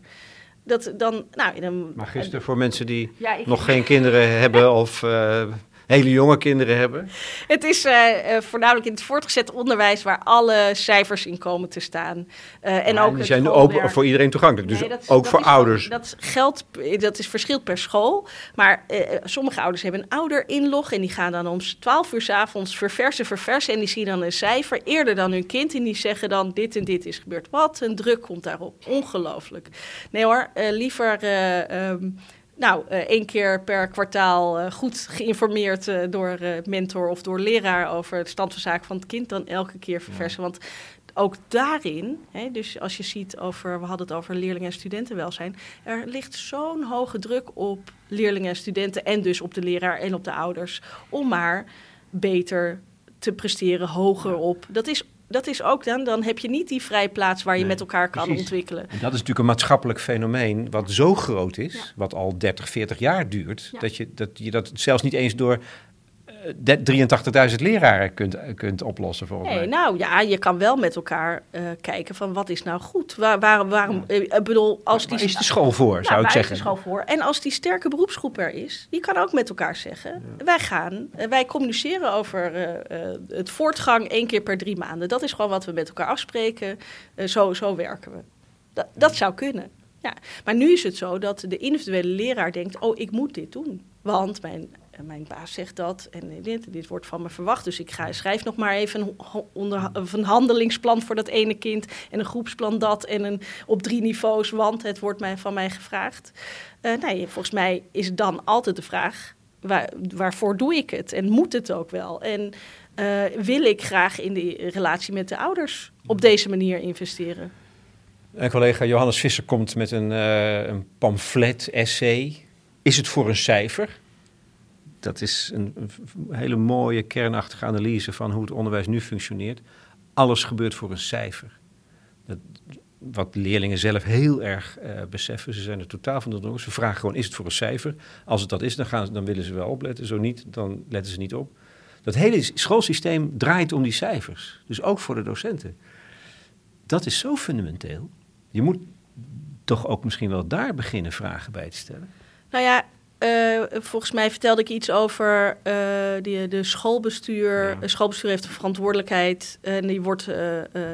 Dat dan, nou, dan, magister voor mensen die nog geen kinderen hebben of uh, hele jonge kinderen hebben? Het is uh, voornamelijk in het voortgezet onderwijs waar alle cijfers in komen te staan. Uh, en ook die zijn open voor iedereen toegankelijk, dus ook voor ouders. Dat geldt, dat is verschilt per school. Maar uh, sommige ouders hebben een ouder-inlog en die gaan dan om 12 uur s avonds verversen, verversen. En die zien dan een cijfer eerder dan hun kind. En die zeggen dan: dit en dit is gebeurd. Wat een druk komt daarop. Ongelooflijk. Nee hoor, liever. Um, nou, uh, één keer per kwartaal uh, goed geïnformeerd uh, door mentor of door leraar over de stand van zaken van het kind dan elke keer verversen. Want ook daarin, hè, dus als je ziet over, we hadden het over leerlingen en studentenwelzijn, er ligt zo'n hoge druk op leerlingen en studenten en dus op de leraar en op de ouders om maar beter te presteren, hoger op. Dat is dat is ook dan, dan heb je niet die vrije plaats waar je met elkaar kan ontwikkelen. En dat is natuurlijk een maatschappelijk fenomeen wat zo groot is, wat al 30, 40 jaar duurt, dat, je, dat je dat zelfs niet eens door 83.000 leraren kunt, kunt oplossen volgens nee, mij. Nou ja, je kan wel met elkaar uh, kijken van wat is nou goed. Waar, waar, waarom, ja. ik bedoel, als die, is de school voor, nou, zou ik zeggen. is de school voor? En als die sterke beroepsgroep er is, die kan ook met elkaar zeggen. Wij gaan, uh, wij communiceren over uh, het voortgang één keer per drie maanden. Dat is gewoon wat we met elkaar afspreken. zo, zo werken we. Dat, dat zou kunnen. Ja. Maar nu is het zo dat de individuele leraar denkt: oh, ik moet dit doen. Want mijn mijn baas zegt dat en dit, dit wordt van me verwacht. Dus ik ga, schrijf nog maar even een, onder, een handelingsplan voor dat ene kind en een groepsplan dat en een op drie niveaus, want het wordt mij, van mij gevraagd. Uh, nee, volgens mij is dan altijd de vraag, waar, waarvoor doe ik het en moet het ook wel? En uh, wil ik graag in de relatie met de ouders op deze manier investeren? Een collega Johannes Visser komt met een, uh, een pamflet, essay. Is het voor een cijfer? Dat is een, hele mooie kernachtige analyse van hoe het onderwijs nu functioneert. Alles gebeurt voor een cijfer. Dat, wat leerlingen zelf heel erg uh, beseffen. Ze zijn er totaal van de Ze vragen gewoon, is het voor een cijfer? Als het dat is, dan, gaan dan willen ze wel opletten. Zo niet, dan letten ze niet op. Dat hele schoolsysteem draait om die cijfers. Dus ook voor de docenten. Dat is zo fundamenteel. Je moet toch ook misschien wel daar beginnen vragen bij te stellen. Nou ja, uh, volgens mij vertelde ik iets over uh, die, de schoolbestuur. Ja. schoolbestuur heeft een verantwoordelijkheid. En die wordt uh,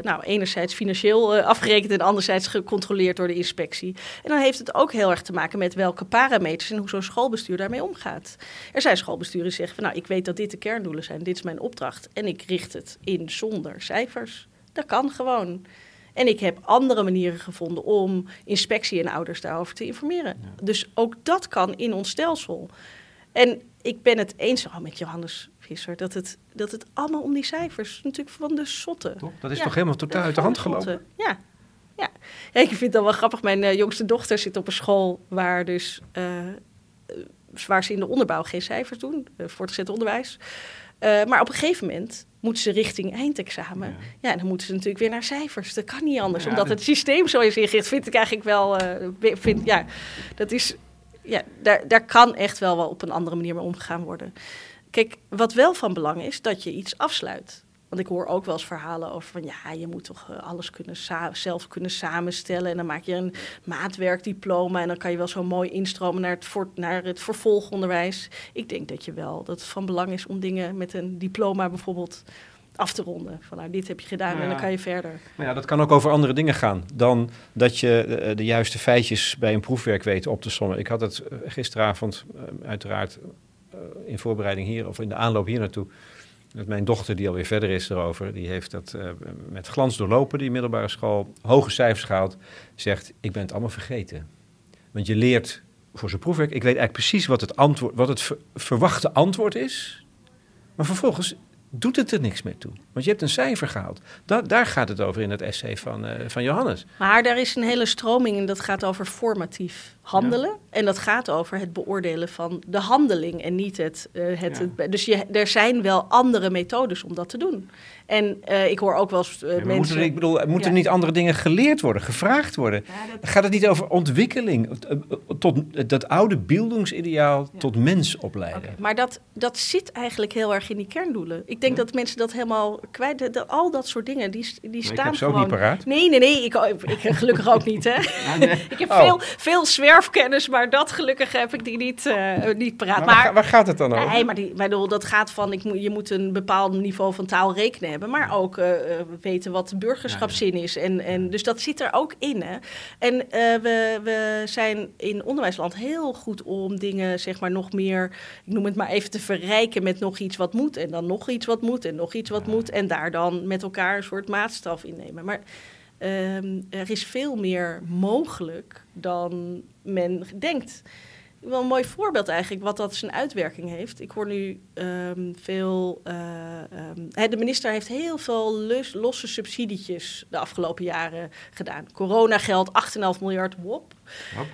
nou, enerzijds financieel afgerekend en anderzijds gecontroleerd door de inspectie. En dan heeft het ook heel erg te maken met welke parameters en hoe zo'n schoolbestuur daarmee omgaat. Er zijn schoolbesturen die zeggen van nou, ik weet dat dit de kerndoelen zijn, dit is mijn opdracht. En ik richt het in zonder cijfers. Dat kan gewoon. En ik heb andere manieren gevonden om inspectie en ouders daarover te informeren. Dus ook dat kan in ons stelsel. En ik ben het eens al met Johannes Visser dat het, dat het allemaal om die cijfers natuurlijk van de zotte. Dat is toch helemaal totaal uit de hand gelopen? Ja. Ja. ik vind het wel grappig. Mijn uh, jongste dochter zit op een school waar dus uh, waar ze in de onderbouw geen cijfers doen, voortgezet onderwijs. Uh, maar op een gegeven moment moeten ze richting eindexamen. Ja. en dan moeten ze natuurlijk weer naar cijfers. Dat kan niet anders, omdat het systeem zo is ingericht. Vind ik eigenlijk wel. Uh, vind, ja, dat is. Ja, daar, daar kan echt wel, wel op een andere manier mee omgegaan worden. Kijk, wat wel van belang is, dat je iets afsluit. Want ik hoor ook wel eens verhalen over van ja, je moet toch eh, alles kunnen zelf kunnen samenstellen. En dan maak je een maatwerkdiploma en dan kan je wel zo mooi instromen naar het, naar het vervolgonderwijs. Ik denk dat je wel, dat het van belang is om dingen met een diploma bijvoorbeeld af te ronden. Van nou, dit heb je gedaan en dan kan je verder. Maar ja, dat kan ook over andere dingen gaan dan dat je de, eh, de juiste feitjes bij een proefwerk weet op te sommen. Ik had het eh, gisteravond uiteraard in voorbereiding hier of in de aanloop hier naartoe mijn dochter, die alweer verder is erover, die heeft dat uh, met glans doorlopen, die middelbare school, hoge cijfers gehaald, zegt: Ik ben het allemaal vergeten. Want je leert voor zijn proefwerk, ik weet eigenlijk precies wat het, antwoord, wat het verwachte antwoord is, maar vervolgens doet het er niks mee toe. Want je hebt een cijfer gehaald. daar gaat het over in het essay van, uh, van Johannes. Maar daar is een hele stroming en dat gaat over formatief handelen. En dat gaat over het beoordelen van de handeling en niet het... Uh, het, dus je, er zijn wel andere methodes om dat te doen. En uh, ik hoor ook wel eens uh, mensen... Moeten, ik bedoel, moeten niet andere dingen geleerd worden, gevraagd worden? dat... Gaat het niet over ontwikkeling? Tot dat oude beeldingsideaal tot mens opleiden? Okay, maar dat, dat zit eigenlijk heel erg in die kerndoelen. Ik denk dat mensen dat helemaal kwijt... Dat, al dat soort dingen, die, die staan ik heb gewoon... niet paraat. Nee, nee, nee. Ik, ik gelukkig ook niet, hè. ik heb oh. veel, veel zwerfkennis, maar dat gelukkig heb ik die niet, uh, niet paraat. Maar, maar, waar, gaat het dan over? Nee, maar die, bedoel, dat gaat van... Ik, je moet een bepaald niveau van taal rekenen maar ook uh, weten wat burgerschapszin is. En, en, dus dat zit er ook in. Hè? En uh, we, we zijn in onderwijsland heel goed om dingen, zeg maar, nog meer, ik noem het maar even, te verrijken met nog iets wat moet. En dan nog iets wat moet en nog iets wat moet. En daar dan met elkaar een soort maatstaf in nemen. Maar uh, er is veel meer mogelijk dan men denkt wel een mooi voorbeeld eigenlijk wat dat zijn uitwerking heeft. Ik hoor nu um, veel. Uh, um, de minister heeft heel veel losse subsidietjes de afgelopen jaren gedaan. Coronageld, 8,5 miljard, wop.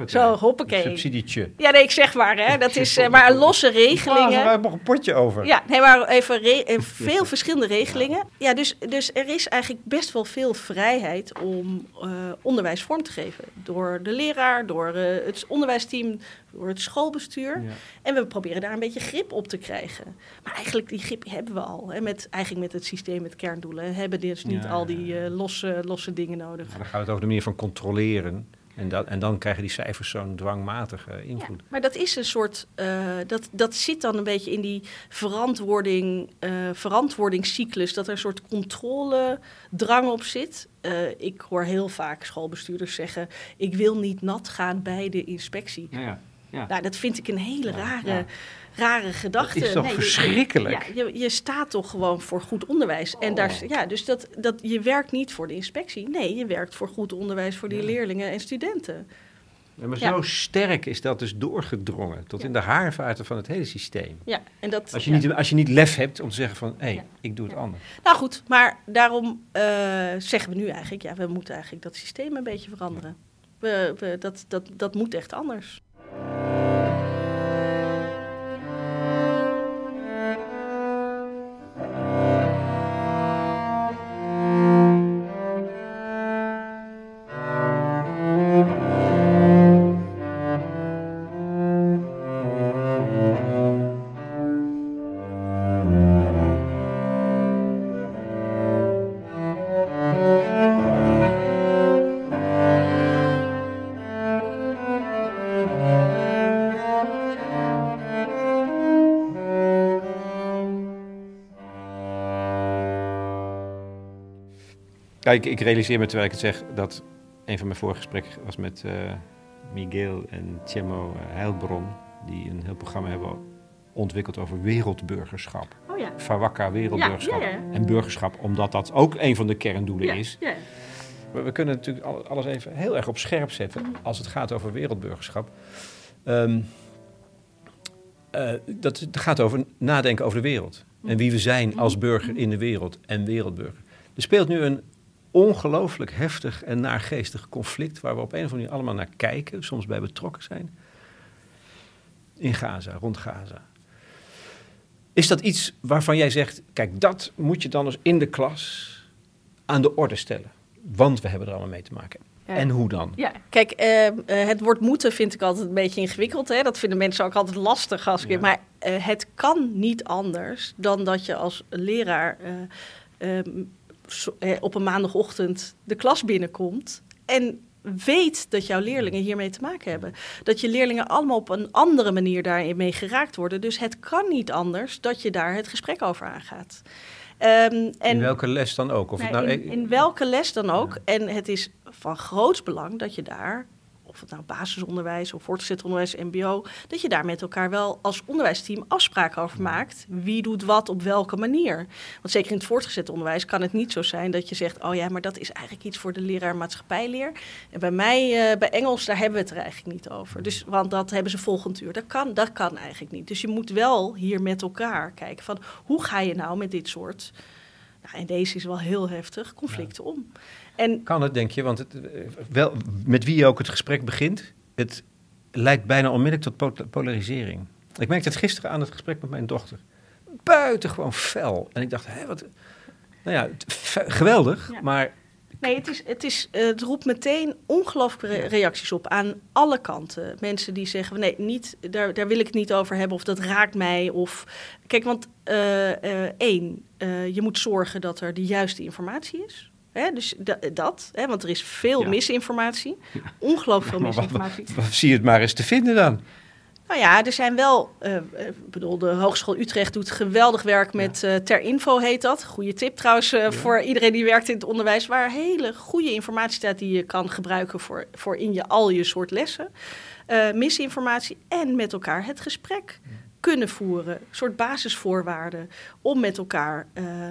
Zo, hoppakee. subsidietje. Ja, nee, ik zeg maar, hè. Dat is uh, maar losse regelingen. We hebben nog een potje over. Ja, nee, maar even re veel verschillende regelingen. Ja, dus, dus er is eigenlijk best wel veel vrijheid om uh, onderwijs vorm te geven. Door de leraar, door uh, het onderwijsteam, door het schoolbestuur. Ja. En we proberen daar een beetje grip op te krijgen. Maar eigenlijk, die grip hebben we al. Hè, met, eigenlijk met het systeem met kerndoelen. Hebben dus niet ja, al die losse, losse dingen nodig. dan gaat het over de manier van controleren. En, dat, en dan krijgen die cijfers zo'n dwangmatige invloed. Ja, maar dat is een soort, uh, dat, dat zit dan een beetje in die verantwoording, uh, verantwoordingscyclus, dat er een soort controledrang op zit. Uh, ik hoor heel vaak schoolbestuurders zeggen: ik wil niet nat gaan bij de inspectie. Ja, ja. Ja. Nou, dat vind ik een hele rare, rare gedachte. Dat is toch verschrikkelijk? Je, ja, je, je, staat toch gewoon voor goed onderwijs. En daar, oh. ja, dus dat, dat, je werkt niet voor de inspectie. Nee, je werkt voor goed onderwijs voor die leerlingen en studenten. Ja, maar zo sterk is dat dus doorgedrongen tot in de haarvaten van het hele systeem. Ja, en dat, als, je niet, als je niet lef hebt om te zeggen van, hé, hey, ik doe het anders. Nou goed, maar daarom uh, zeggen we nu eigenlijk, ja, we moeten eigenlijk dat systeem een beetje veranderen. We, we, dat, dat, dat moet echt anders. Kijk, ik realiseer me terwijl ik het zeg dat een van mijn vorige gesprekken was met uh, Miguel en Tjemo uh, Heilbron, die een heel programma hebben ontwikkeld over wereldburgerschap. Oh ja. Fawakka wereldburgerschap ja, ja, en burgerschap, omdat dat ook een van de kerndoelen is. Maar we kunnen natuurlijk alles even heel erg op scherp zetten mhm. als het gaat over wereldburgerschap. Um, uh, dat gaat over nadenken over de wereld. En wie we zijn mhm. als burger in de wereld en wereldburger. Er speelt nu een ongelooflijk heftig en naargeestig conflict waar we op een of andere manier allemaal naar kijken, soms bij betrokken zijn. In Gaza, rond Gaza. Is dat iets waarvan jij zegt, kijk, dat moet je dan eens in de klas aan de orde stellen? Want we hebben er allemaal mee te maken. En hoe dan? Ja, kijk, uh, het woord moeten vind ik altijd een beetje ingewikkeld. Hè? Dat vinden mensen ook altijd lastig. Als ik, Maar uh, het kan niet anders dan dat je als leraar ehm, op een maandagochtend de klas binnenkomt en weet dat jouw leerlingen hiermee te maken hebben. Dat je leerlingen allemaal op een andere manier daarmee geraakt worden. Dus het kan niet anders dat je daar het gesprek over aangaat. Um, en, in welke les dan ook? Of nou, nou, in, in, welke les dan ook. En het is van groot belang dat je daar of het nou basisonderwijs of voortgezet onderwijs, MBO, dat je daar met elkaar wel als onderwijsteam afspraken over maakt. Wie doet wat op welke manier? Want zeker in het voortgezet onderwijs kan het niet zo zijn dat je zegt: Oh ja, maar dat is eigenlijk iets voor de leraar maatschappijleer. En bij mij, uh, bij Engels, daar hebben we het er eigenlijk niet over. Dus, want dat hebben ze volgend uur. Dat kan, dat kan eigenlijk niet. Dus je moet wel hier met elkaar kijken van hoe ga je nou met dit soort. Nou, en deze is wel heel heftig, conflicten om. En, kan het, denk je? Want het, eh, wel, met wie je ook het gesprek begint, het leidt bijna onmiddellijk tot polarisering. Ik merkte het gisteren aan het gesprek met mijn dochter. Buitengewoon fel. En ik dacht, hé, wat... Nou ja, geweldig, maar... Nee, het, is, het, is, het roept meteen ongelooflijke reacties op aan alle kanten. Mensen die zeggen, nee, niet, daar, daar wil ik het niet over hebben of dat raakt mij. Of, kijk, want uh, uh, één, je moet zorgen dat er de juiste informatie is. Hè, dus dat, hè, want er is veel misinformatie. Ongelooflijk veel misinformatie. zie je het maar eens te vinden dan. Nou ja, er zijn wel. Uh, ik bedoel, de Hogeschool Utrecht doet geweldig werk met uh, Ter Info, heet dat. Goede tip trouwens uh, voor iedereen die werkt in het onderwijs. Waar hele goede informatie staat die je kan gebruiken voor, voor in je al je soort lessen. misinformatie en met elkaar het gesprek kunnen voeren. Een soort basisvoorwaarden om met elkaar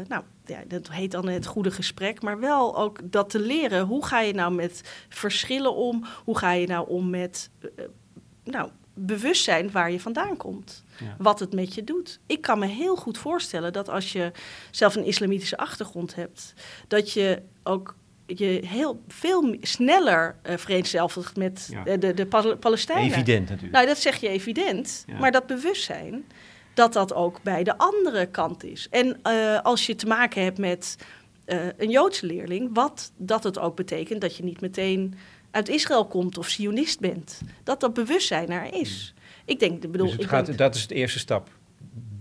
nou, ja, dat heet dan het goede gesprek, maar wel ook dat te leren. Hoe ga je nou met verschillen om? Hoe ga je nou om met uh, nou, bewustzijn waar je vandaan komt? Wat het met je doet. Ik kan me heel goed voorstellen dat als je zelf een islamitische achtergrond hebt, dat je ook je heel veel sneller uh, vereenzelvigt met de, de, de Palestijnen. Evident natuurlijk. Nou, dat zeg je evident. Maar dat bewustzijn, dat dat ook bij de andere kant is. En uh, als je te maken hebt met uh, een Joodse leerling, wat dat het ook betekent dat je niet meteen uit Israël komt of Sionist bent. Dat dat bewustzijn er is. Ik denk, bedoel, dus ik gaat, denk, dat is de eerste stap.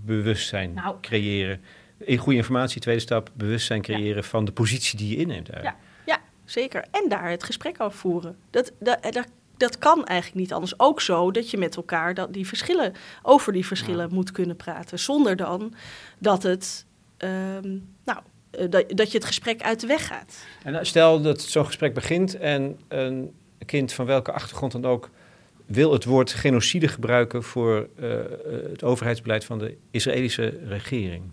Bewustzijn nou, creëren. In goede informatie, tweede stap, bewustzijn creëren ja. van de positie die je inneemt. Ja, ja, zeker. En daar het gesprek over voeren. Dat, dat, dat dat kan eigenlijk niet anders. Ook zo dat je met elkaar dat die verschillen, over die verschillen moet kunnen praten. Zonder dan dat het. Um, nou, eh, dat, dat je het gesprek uit de weg gaat. En nou, stel dat zo'n gesprek begint en een kind van welke achtergrond dan ook wil het woord genocide gebruiken voor uh, het overheidsbeleid van de Israëlische regering.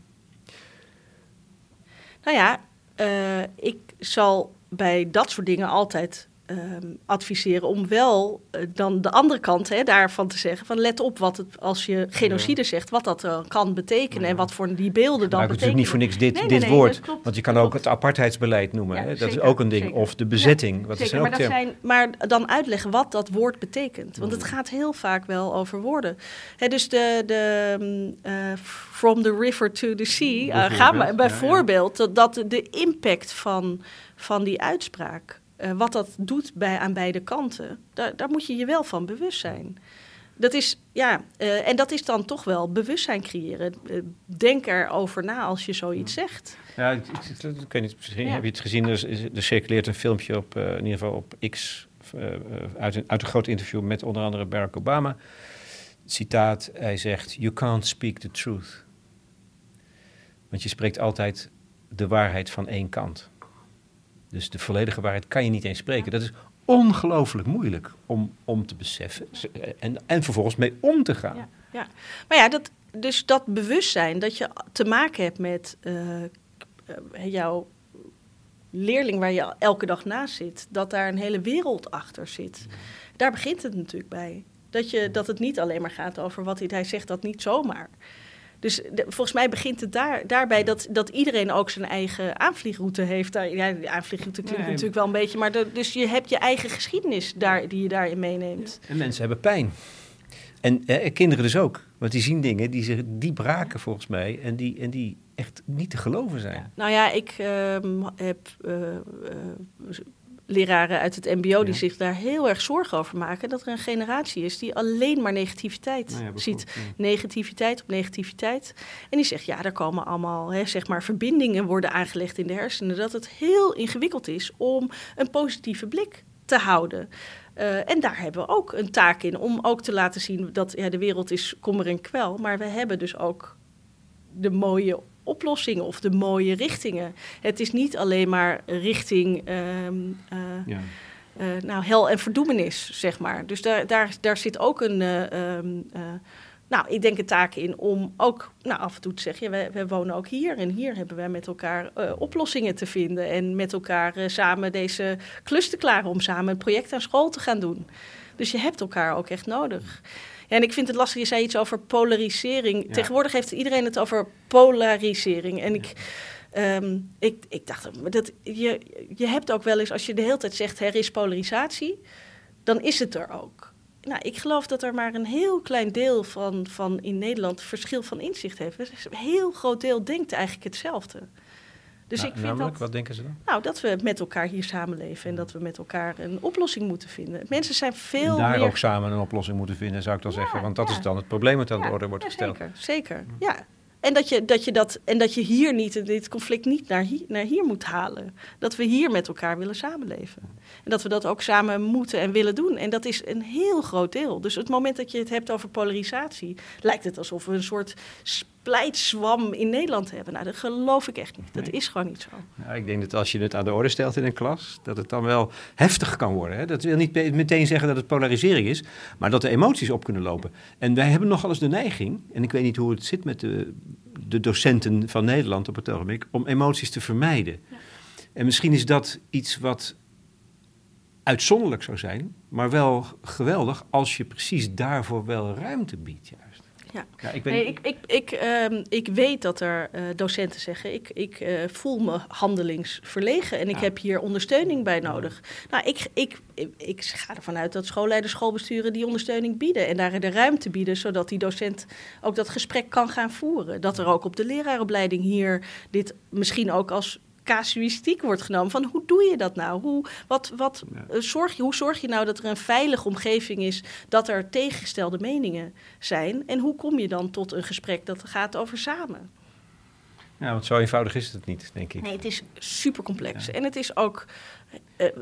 Nou ja, uh, ik zal bij dat soort dingen altijd um, adviseren om wel uh, dan de andere kant hè, daarvan te zeggen: van let op wat het als je genocide ja. zegt, wat dat uh, kan betekenen ja. en wat voor die beelden dan betekenen. Het is niet voor niks dit, nee, dit nee, nee, woord, want je kan ook het apartheidsbeleid noemen. Ja, hè? Dat zeker, is ook een ding. Zeker. Of de bezetting. wat zeker, is maar, dat zijn, maar dan uitleggen wat dat woord betekent. Want het gaat heel vaak wel over woorden. Hè, dus de, de uh, from the river to the sea, gaan we bijvoorbeeld dat, dat de impact van, van die uitspraak. Uh, wat dat doet bij, aan beide kanten, daar, daar, moet je je wel van bewust zijn. Dat is, ja, uh, en dat is dan toch wel bewustzijn creëren. Uh, denk erover na als je zoiets zegt. Ja, ik, ik, ik weet niet, misschien ja. heb je het gezien, er, er circuleert een filmpje op, in ieder geval op X, uit, een, uit een groot interview met onder andere Barack Obama. Citaat, hij zegt, you can't speak the truth. Want je spreekt altijd de waarheid van één kant. Dus de volledige waarheid kan je niet eens spreken. Dat is ongelooflijk moeilijk om, om te beseffen en, en vervolgens mee om te gaan. Ja, ja. Maar ja, dat, dus dat bewustzijn dat je te maken hebt met uh, jouw leerling waar je elke dag naast zit, dat daar een hele wereld achter zit. Daar begint het natuurlijk bij. Dat, je, dat het niet alleen maar gaat over wat hij, hij zegt, dat niet zomaar. Dus de, volgens mij begint het daar, daarbij dat, dat iedereen ook zijn eigen aanvliegroute heeft. Daar, ja, de aanvliegroute klinkt nee. natuurlijk wel een beetje, maar de, dus je hebt je eigen geschiedenis daar, die je daarin meeneemt. En mensen hebben pijn. En eh, kinderen dus ook. Want die zien dingen die zich diep raken volgens mij en die, en die echt niet te geloven zijn. Ja. Nou ja, ik uh, heb uh, leraren uit het MBO die zich daar heel erg zorgen over maken. Dat er een generatie is die alleen maar negativiteit nou ziet. Negativiteit op negativiteit. En die zegt, ja, er komen allemaal hè, zeg maar verbindingen worden aangelegd in de hersenen. Dat het heel ingewikkeld is om een positieve blik te houden. Uh, en daar hebben we ook een taak in om ook te laten zien dat ja, de wereld is kommer en kwel. Maar we hebben dus ook de mooie oplossingen of de mooie richtingen. Het is niet alleen maar richting ehm, eh, ja. uh, nou, hel en verdoemenis, zeg maar. Dus daar, daar, daar zit ook een, uh, um, nou, ik denk een taak in om ook nou, af en toe te zeggen, ja, we, wonen ook hier en hier hebben wij met elkaar oplossingen te vinden en met elkaar samen deze klus te klaren om samen een project aan school te gaan doen. Dus je hebt elkaar ook echt nodig. Ja, en ik vind het lastig, je zei iets over polarisering. Tegenwoordig heeft iedereen het over polarisering. En ik, ehm, ik, ik dacht, dat, je, je hebt ook wel eens, als je de hele tijd zegt er is polarisatie, dan is het er ook. Nou, ik geloof dat er maar een heel klein deel van, van in Nederland verschil van inzicht heeft. Een heel groot deel denkt eigenlijk hetzelfde. Dus ik vind namelijk, dat, wat denken ze dan? Nou, dat we met elkaar hier samenleven en dat we met elkaar een oplossing moeten vinden. Mensen zijn veel en daar meer... ook samen een oplossing moeten vinden, zou ik dan zeggen. Want dat is dan het probleem dat aan de orde wordt gesteld. Zeker, zeker. Ja, en dat je, dat je, dat, en dat je hier niet, dit conflict niet naar hier, naar hier moet halen. Dat we hier met elkaar willen samenleven. En dat we dat ook samen moeten en willen doen. En dat is een heel groot deel. Dus het moment dat je het hebt over polarisatie, lijkt het alsof we een soort splijtswam in Nederland hebben. Nou, dat geloof ik echt niet. Dat is gewoon niet zo. Ja, ik denk dat als je het aan de orde stelt in een klas, dat het dan wel heftig kan worden. Hè? Dat wil niet meteen zeggen dat het polarisering is, maar dat er emoties op kunnen lopen. En wij hebben nogal eens de neiging, en ik weet niet hoe het zit met de, de docenten van Nederland op het ogenblik, om emoties te vermijden. Ja. En misschien is dat iets wat uitzonderlijk zou zijn, maar wel geweldig als je precies daarvoor wel ruimte biedt. Juist. Ja, ja ik, weet... nee, ik, ik, ik, uh, ik weet dat er uh, docenten zeggen: ik, ik uh, voel me handelingsverlegen en ik heb hier ondersteuning bij nodig. Nou, ik, ik, ik, ga ervan uit dat schoolleiders, schoolbesturen die ondersteuning bieden en daar de ruimte bieden, zodat die docent ook dat gesprek kan gaan voeren. Dat er ook op de leraaropleiding hier dit misschien ook als casuïstiek wordt genomen. Van hoe doe je dat nou? Hoe, wat, wat, eh, zorg je, hoe zorg je nou dat er een veilige omgeving is, dat er tegengestelde meningen zijn? En hoe kom je dan tot een gesprek dat gaat over samen? Ja, want zo eenvoudig is het niet, denk ik. Nee, het is super complex. En het is ook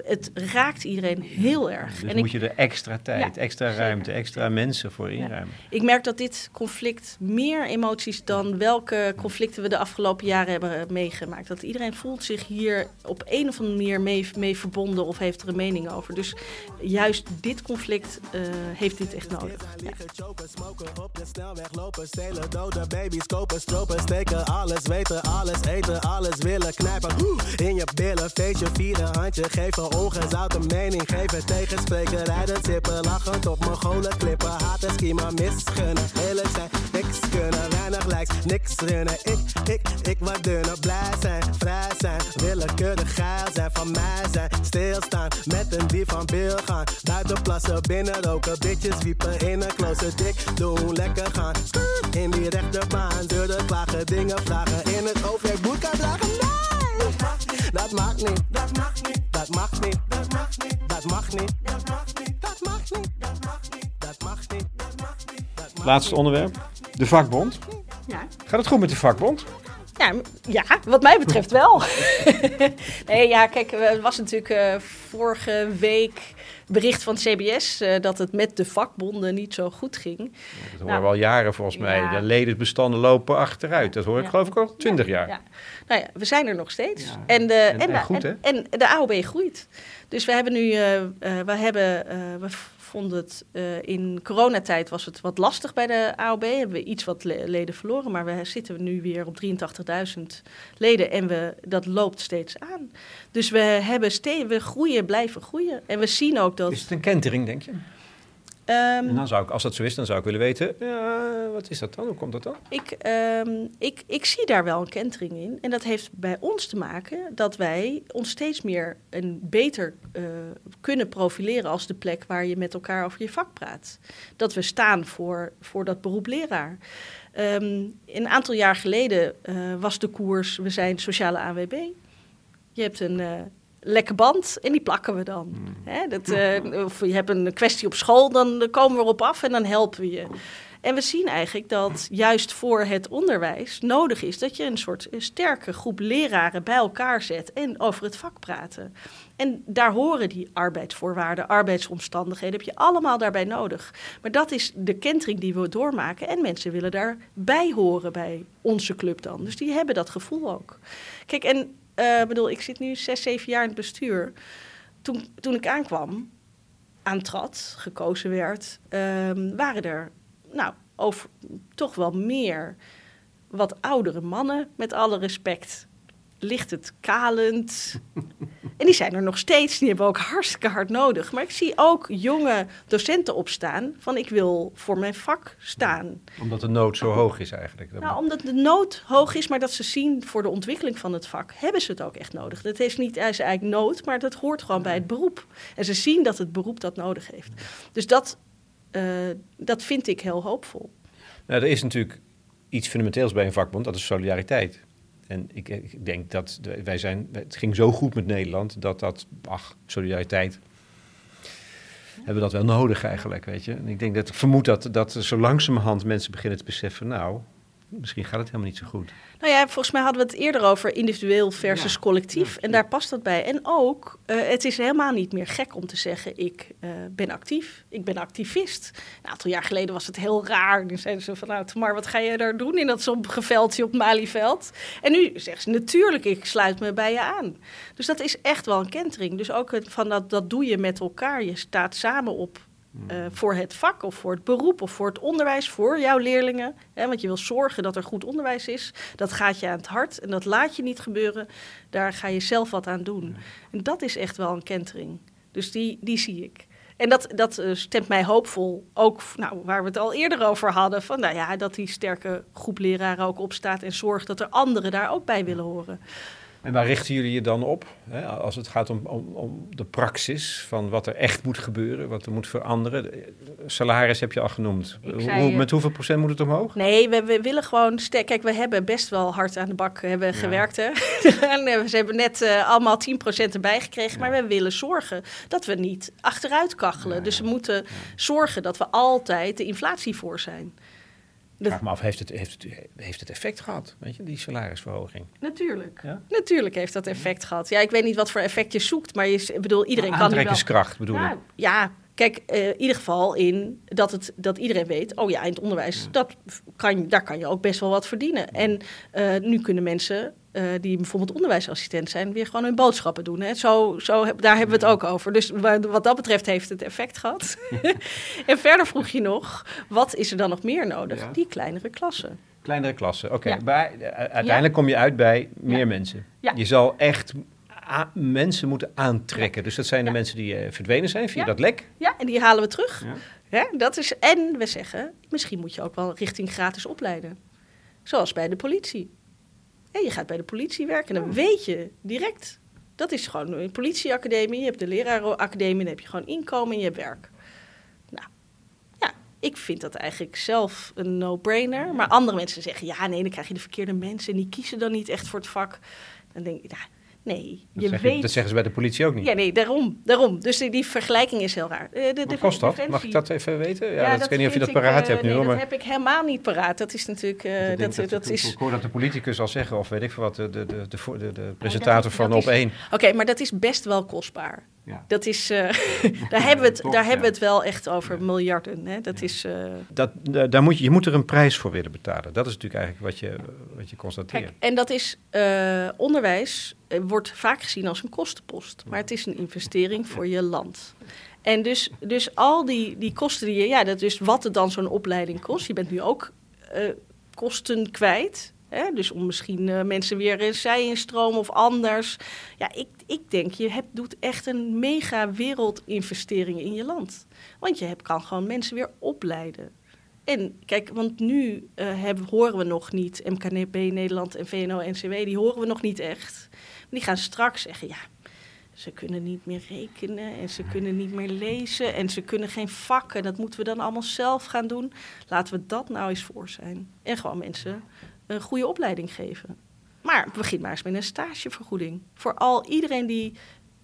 het raakt iedereen heel erg. Dus en moet je er extra tijd, extra ruimte, extra mensen voor inruimen. Ik merk dat dit conflict meer emoties dan welke conflicten we de afgelopen jaren hebben meegemaakt. Dat iedereen voelt zich hier op een of andere manier mee, mee verbonden of heeft er een mening over. Dus juist dit conflict uh, heeft dit echt nodig. Ja. baby's kopen, stropen, steken, alles weten, alles eten, alles willen knijpen. In je billen, feestje, vieren, handje, geven, ongezouten mening geven. Tegenspreken, rijden, tippen, lachend op mogolen klippen. Haten, schema, misgunnen, eerlijk zijn, niks kunnen. Weinig likes, niks runnen. Ik, ik, ik wat dunner, blij zijn, vrij zijn. Willekeurig geil zijn, van mij zijn. Stilstaan, met een dief van Bill gaan. Buiten plassen, binnen roken, bitches wiepen in een closet. Dik doen, lekker gaan. In die rechterbaan, deuren klagen, dingen vragen. In het hoofd, jij boerka dragen, nee! Dat mag niet, dat mag niet. Dat mag niet, dat mag niet, dat mag niet, dat mag niet, dat mag niet, dat mag niet, dat mag niet, dat mag niet. Laatste onderwerp, de vakbond. Ja. Gaat het goed met de vakbond? Ja, ja, wat mij betreft wel. nee, ja, kijk, het was natuurlijk uh, vorige week bericht van CBS uh, dat het met de vakbonden niet zo goed ging. Ja, dat horen nou, we al jaren volgens mij. De ledenbestanden lopen achteruit. Dat hoor ik geloof ik al twintig jaar. Ja. Nou ja, we zijn er nog steeds. En, de, en, en, en, en, de AOB groeit. Dus we hebben nu, uh, we hebben, we het uh, in coronatijd was het wat lastig bij de AOB. Hebben we iets wat leden verloren, maar we zitten nu weer op 83.000 leden en we, dat loopt steeds aan. Dus we, hebben we groeien, blijven groeien. En we zien ook dat... Is het een kentering, denk je? Um, en dan zou ik, als dat zo is, dan zou ik willen weten, ja, wat is dat dan? Hoe komt dat dan? Ik, um, ik, ik zie daar wel een kentering in. En dat heeft bij ons te maken dat wij ons steeds meer en beter uh, kunnen profileren als de plek waar je met elkaar over je vak praat. Dat we staan voor, voor dat beroep leraar. Um, een aantal jaar geleden uh, was de koers, we zijn sociale AWB. Je hebt een... Uh, lekke band en die plakken we dan. Hè, dat, eh, of je hebt een kwestie op school, dan komen we erop af en dan helpen we je. En we zien eigenlijk dat juist voor het onderwijs nodig is dat je een soort sterke groep leraren bij elkaar zet en over het vak praten. En daar horen die arbeidsvoorwaarden, arbeidsomstandigheden, heb je allemaal daarbij nodig. Maar dat is de kentering die we doormaken en mensen willen daarbij horen bij onze club dan. Dus die hebben dat gevoel ook. Kijk, en uh, bedoel, ik zit nu zes, zeven jaar in het bestuur. Toen, toen ik aankwam, aantrad, gekozen werd, um, waren er nou, over toch wel meer wat oudere mannen, met alle respect. Ligt het kalend. en die zijn er nog steeds. Die hebben we ook hartstikke hard nodig. Maar ik zie ook jonge docenten opstaan van ik wil voor mijn vak staan. Omdat de nood zo hoog is eigenlijk. Nou, omdat de nood hoog is, maar dat ze zien voor de ontwikkeling van het vak, hebben ze het ook echt nodig. Dat is niet is eigenlijk nood, maar dat hoort gewoon bij het beroep. En ze zien dat het beroep dat nodig heeft. Dus dat, uh, dat vind ik heel hoopvol. Nou, er is natuurlijk iets fundamenteels bij een vakbond, dat is solidariteit. En ik, ik denk dat wij zijn, het ging zo goed met Nederland dat dat, ach, solidariteit, hebben we dat wel nodig eigenlijk, weet je. En ik denk dat, ik vermoed dat, dat zo langzamerhand mensen beginnen te beseffen, nou, misschien gaat het helemaal niet zo goed. Nou ja, volgens mij hadden we het eerder over individueel versus collectief. En daar past dat bij. En ook, uh, het is helemaal niet meer gek om te zeggen: ik uh, ben actief, ik ben activist. Een aantal jaar geleden was het heel raar. Nu zeiden ze van, nou, maar wat ga je daar doen in dat veldje op Malieveld? En nu zeggen ze: natuurlijk, ik sluit me bij je aan. Dus dat is echt wel een kentering. Dus ook van dat, dat doe je met elkaar. Je staat samen op uh, voor het vak of voor het beroep of voor het onderwijs, voor jouw leerlingen. Hè, want je wil zorgen dat er goed onderwijs is. Dat gaat je aan het hart en dat laat je niet gebeuren. Daar ga je zelf wat aan doen. En dat is echt wel een kentering. Dus die, die zie ik. En dat, dat uh, stemt mij hoopvol. Ook nou, waar we het al eerder over hadden. Van, nou ja, dat die sterke groep leraren ook opstaat en zorgt dat er anderen daar ook bij willen horen. En waar richten jullie je dan op? Hè, als het gaat om, om, om, de praxis van wat er echt moet gebeuren, wat er moet veranderen. Salaris heb je al genoemd. Hoe, met hoeveel procent moet het omhoog? Nee, we, we willen gewoon... Kijk, we hebben best wel hard aan de bak hebben gewerkt. Hè? en ze hebben net uh, allemaal 10% erbij gekregen. Maar we willen zorgen dat we niet achteruit kachelen. Dus we moeten zorgen dat we altijd de inflatie voor zijn. Ik vraag me af, heeft het, heeft, het, heeft het effect gehad, weet je, die salarisverhoging? Natuurlijk. Ja? Natuurlijk heeft dat effect gehad. Ja, ik weet niet wat voor effect je zoekt, maar je, bedoel, iedereen kan Aantrekkingskracht bedoel ja, Ja, kijk, uh, in ieder geval in dat, het, dat iedereen weet... oh ja, in het onderwijs, dat kan, daar kan je ook best wel wat verdienen. En uh, nu kunnen mensen uh, die bijvoorbeeld onderwijsassistent zijn, weer gewoon hun boodschappen doen. Hè? Zo, zo, daar hebben we het ook over. Dus wat dat betreft heeft het effect gehad. en verder vroeg je nog, wat is er dan nog meer nodig? Ja. Die kleinere klassen. Kleinere klassen, oké. Okay. Ja. Uiteindelijk kom je uit bij meer mensen. Je zal echt mensen moeten aantrekken. Dus dat zijn de mensen die uh, verdwenen zijn via dat lek. Ja, en die halen we terug. Ja. dat is, en we zeggen, misschien moet je ook wel richting gratis opleiden. Zoals bij de politie. Je gaat bij de politie werken en dan weet je direct. Dat is gewoon een politieacademie. Je hebt de lerarenacademie, dan heb je gewoon inkomen en je hebt werk. Nou, ja, ik vind dat eigenlijk zelf een no-brainer. Maar andere mensen zeggen, ja nee, dan krijg je de verkeerde mensen... en die kiezen dan niet echt voor het vak. Dan denk ik, ja, Nee, je dat, weet... dat zeggen ze bij de politie ook niet. Ja, nee, daarom. daarom. Dus die, die vergelijking is heel raar. De, de, Wat kost dat? Mag ik dat even weten? Ja, dat, ik weet niet of je dat paraat uh, hebt nu. Nee, maar... dat heb ik helemaal niet paraat. Dat is natuurlijk... Uh, dat, dat, dat, is... Ik hoor dat de politicus al zeggen, of weet ik veel wat, de, de, de, de, de presentator van Op 1. Oké, maar dat is best wel kostbaar. Ja. Dat is, uh, daar, hebben, we het, daar hebben we het wel echt over miljarden. Hè? Dat is, uh... dat, daar moet je, je moet er een prijs voor willen betalen. Dat is natuurlijk eigenlijk wat je, wat je constateert. Kijk, en dat is uh, onderwijs wordt vaak gezien als een kostenpost. Maar het is een investering voor je land. En dus, dus al die, die kosten die je, ja, dat is wat het dan zo'n opleiding kost. Je bent nu ook kosten kwijt. Hè? Dus om misschien uh, mensen weer in zij instromen of anders. Ja, ik, ik denk, je hebt, doet echt een mega wereldinvestering in je land. Want je hebt, kan gewoon mensen weer opleiden. En kijk, want nu uh, hebben, horen we nog niet, MKB Nederland en VNO-NCW, die horen we nog niet echt. Die gaan straks zeggen, ja, ze kunnen niet meer rekenen en ze kunnen niet meer lezen en ze kunnen geen vakken. Dat moeten we dan allemaal zelf gaan doen. Laten we dat nou eens voor zijn. En gewoon mensen een goede opleiding geven. Maar begin maar eens met een stagevergoeding. Voor al iedereen die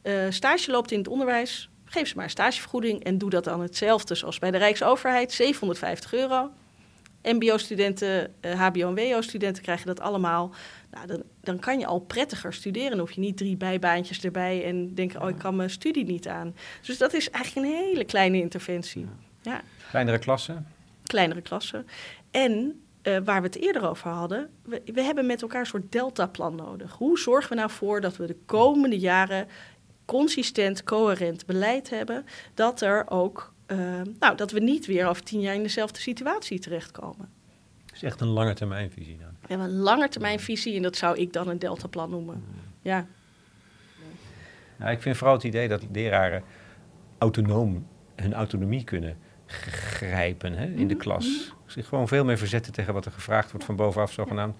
uh, stage loopt in het onderwijs, geef ze maar een stagevergoeding en doe dat dan hetzelfde zoals bij de Rijksoverheid, 750 euro. MBO-studenten, HBO- en WO-studenten krijgen dat allemaal. Nou, dan, dan kan je al prettiger studeren. Dan hoef je niet drie bijbaantjes erbij en denken: oh, ik kan mijn studie niet aan. Dus dat is eigenlijk een hele kleine interventie. Ja. Kleinere klassen? Kleinere klassen. En uh, waar we het eerder over hadden, we, we hebben met elkaar een soort deltaplan nodig. Hoe zorgen we nou voor dat we de komende jaren consistent, coherent beleid hebben, dat er ook, uh, nou, dat we niet weer over tien jaar in dezelfde situatie terechtkomen. Is echt een langetermijnvisie dan. We hebben een langetermijnvisie en dat zou ik dan een deltaplan noemen. Ja. Nou, ik vind vooral het idee dat leraren autonoom hun autonomie kunnen grijpen hè, in de mhm. klas. Zich gewoon veel meer verzetten tegen wat er gevraagd wordt van bovenaf zogenaamd.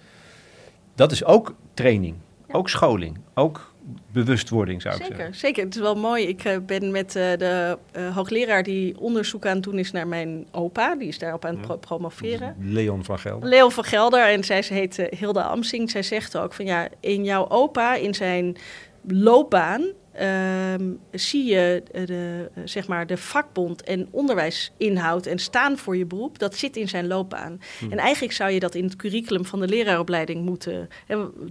Dat is ook training, ook scholing, ook bewustwording zou ik zeggen. Zeker, het is wel mooi. Ik uh, ben met uh, de uh, hoogleraar die onderzoek aan het doen is naar mijn opa. Die is daarop aan het pro promoveren. Leon van Gelder. Leon van Gelder. En zij ze heet Hilda Amsing. Zij zegt ook van ja, in jouw opa, in zijn loopbaan Ehm, zie je de, zeg maar de vakbond en onderwijsinhoud en staan voor je beroep, dat zit in zijn loopbaan. Hmm. En eigenlijk zou je dat in het curriculum van de leraaropleiding moeten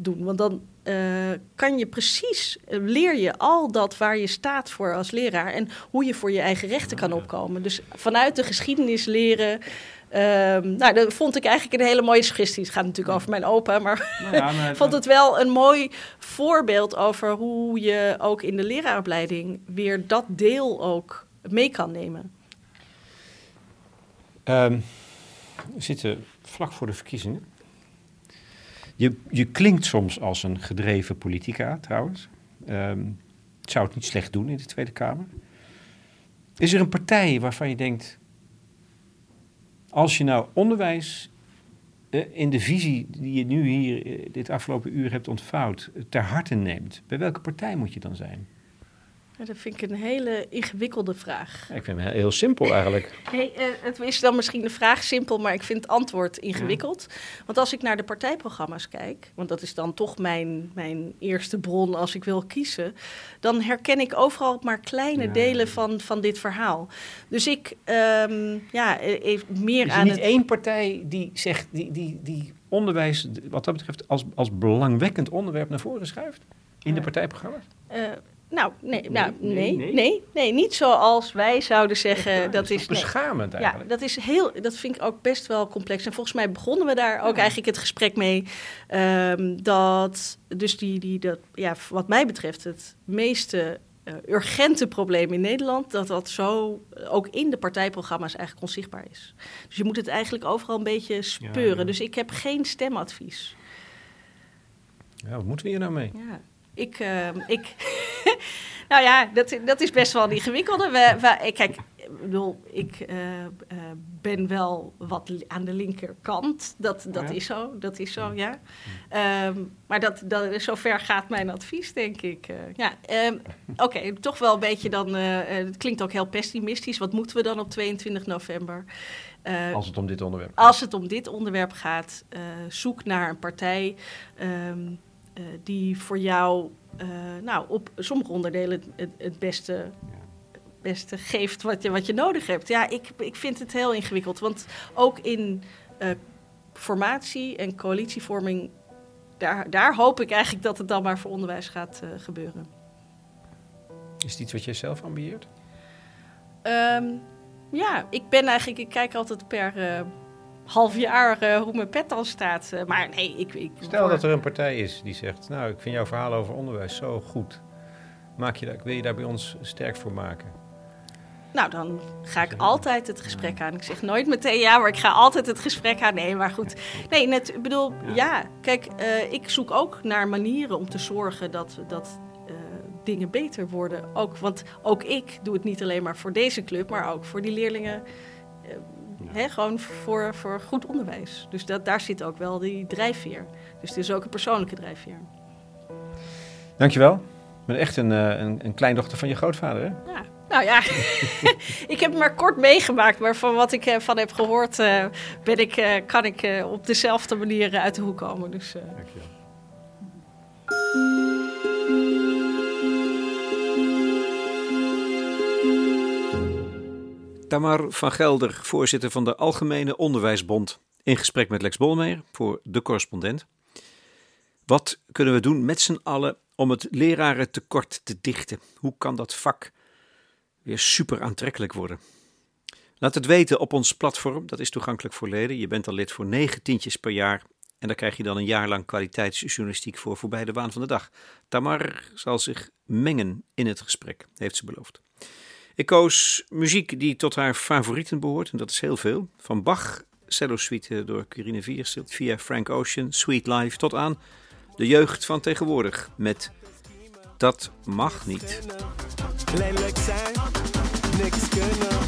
doen. Want dan uh, kan je precies, uh, leer je al dat waar je staat voor als leraar en hoe je voor je eigen rechten kan opkomen. Dus vanuit de geschiedenis leren. Um, nou, dat vond ik eigenlijk een hele mooie suggestie. Het gaat natuurlijk over mijn opa, maar nou ja, vond het wel een mooi voorbeeld over hoe je ook in de leraaropleiding weer dat deel ook mee kan nemen. Um, we zitten vlak voor de verkiezingen. Je, je klinkt soms als een gedreven politica, trouwens. Um, zou het niet slecht doen in de Tweede Kamer. Is er een partij waarvan je denkt, als je nou onderwijs eh, in de visie die je nu hier eh, dit afgelopen uur hebt ontvouwd ter harte neemt, bij welke partij moet je dan zijn? Dat vind ik een hele ingewikkelde vraag. ik vind het heel simpel eigenlijk. Hey, uh, het is dan misschien de vraag simpel, maar ik vind het antwoord ingewikkeld. Want als ik naar de partijprogramma's kijk, want dat is dan toch mijn, mijn eerste bron als ik wil kiezen, dan herken ik overal maar kleine delen van, van dit verhaal. Dus ik, um, ja, e, e, meer is er niet één partij die zegt, die, die, die onderwijs, wat dat betreft, als, als belangwekkend onderwerp naar voren schuift? In de partijprogramma's? Uh, nou, nee, nou, nee, nee, nee, niet zoals wij zouden zeggen. dat, is beschamend eigenlijk. Ja, dat is heel, dat vind ik ook best wel complex. En volgens mij begonnen we daar ook eigenlijk het gesprek mee. Um, dat, dus die, die, dat, ja, wat mij betreft, het meeste uh, urgente probleem in Nederland, dat dat zo ook in de partijprogramma's eigenlijk onzichtbaar is. Dus je moet het eigenlijk overal een beetje speuren. Dus ik heb geen stemadvies. Ja, wat moeten we hier nou mee? Ja. Ik, uh, ik nou ja, dat, dat is best wel een ingewikkelde. We, we, kijk, ik bedoel, ik uh, uh, ben wel wat aan de linkerkant. Dat, dat is zo, dat is zo, ja. Um, maar dat, dat, zover gaat mijn advies, denk ik. Uh, ja, um, oké, okay, toch wel een beetje dan... het klinkt ook heel pessimistisch. Wat moeten we dan op 22 november? als het om dit onderwerp gaat. Als het om dit onderwerp gaat, zoek naar een partij... Um, uh, die voor jou uh, nou, op sommige onderdelen het, het beste, beste geeft wat je, wat je nodig hebt. Ja, ik, ik vind het heel ingewikkeld. Want ook in uh, formatie en coalitievorming, daar, daar hoop ik eigenlijk dat het dan maar voor onderwijs gaat gebeuren. Is het iets wat jij zelf ambieert? Um, ja, ik ben eigenlijk, ik kijk altijd per half jaar uh, hoe mijn pet dan staat. Uh, maar nee, ik... ik Stel dat er een partij is die zegt... nou, ik vind jouw verhaal over onderwijs zo goed. Maak je wil je daar bij ons sterk voor maken? Nou, dan ga ik altijd het gesprek aan. Ik zeg nooit meteen ja, maar ik ga altijd het gesprek aan. Nee, maar goed. Nee, net, ik bedoel, ja. Kijk, uh, ik zoek ook naar manieren om te zorgen dat... dat dingen beter worden. Ook, want ook ik doe het niet alleen maar voor deze club, maar ook voor die leerlingen Hè, gewoon voor, voor goed onderwijs. Dus dat, daar zit ook wel die drijfveer. Dus het is ook een persoonlijke drijfveer. Dankjewel. Ik ben echt een, eh, een, een kleindochter van je grootvader, hè? Ja. Nou ja, ik heb het maar kort meegemaakt, maar van wat ik van heb gehoord, uh, ben ik, kan ik op dezelfde manier uit de hoek komen. Dus, Dankjewel. Tamar van Gelder, voorzitter van de Algemene Onderwijsbond, in gesprek met Lex Bolmeer voor de correspondent. Wat kunnen we doen met z'n allen om het lerarentekort te dichten? Hoe kan dat vak weer super aantrekkelijk worden? Laat het weten op ons platform, dat is toegankelijk voor leden. Je bent al lid voor negen tientjes per jaar en daar krijg je dan een jaar lang kwaliteitsjournalistiek voor voorbij de waan van de dag. Tamar zal zich mengen in het gesprek, heeft ze beloofd. Ik koos muziek die tot haar favorieten behoort, en dat is heel veel. Van Bach, cello suite door Quirine Vierstilt, via Frank Ocean, Sweet Life, tot aan de jeugd van tegenwoordig met Dat mag niet. Lelijk zijn, niks kunnen.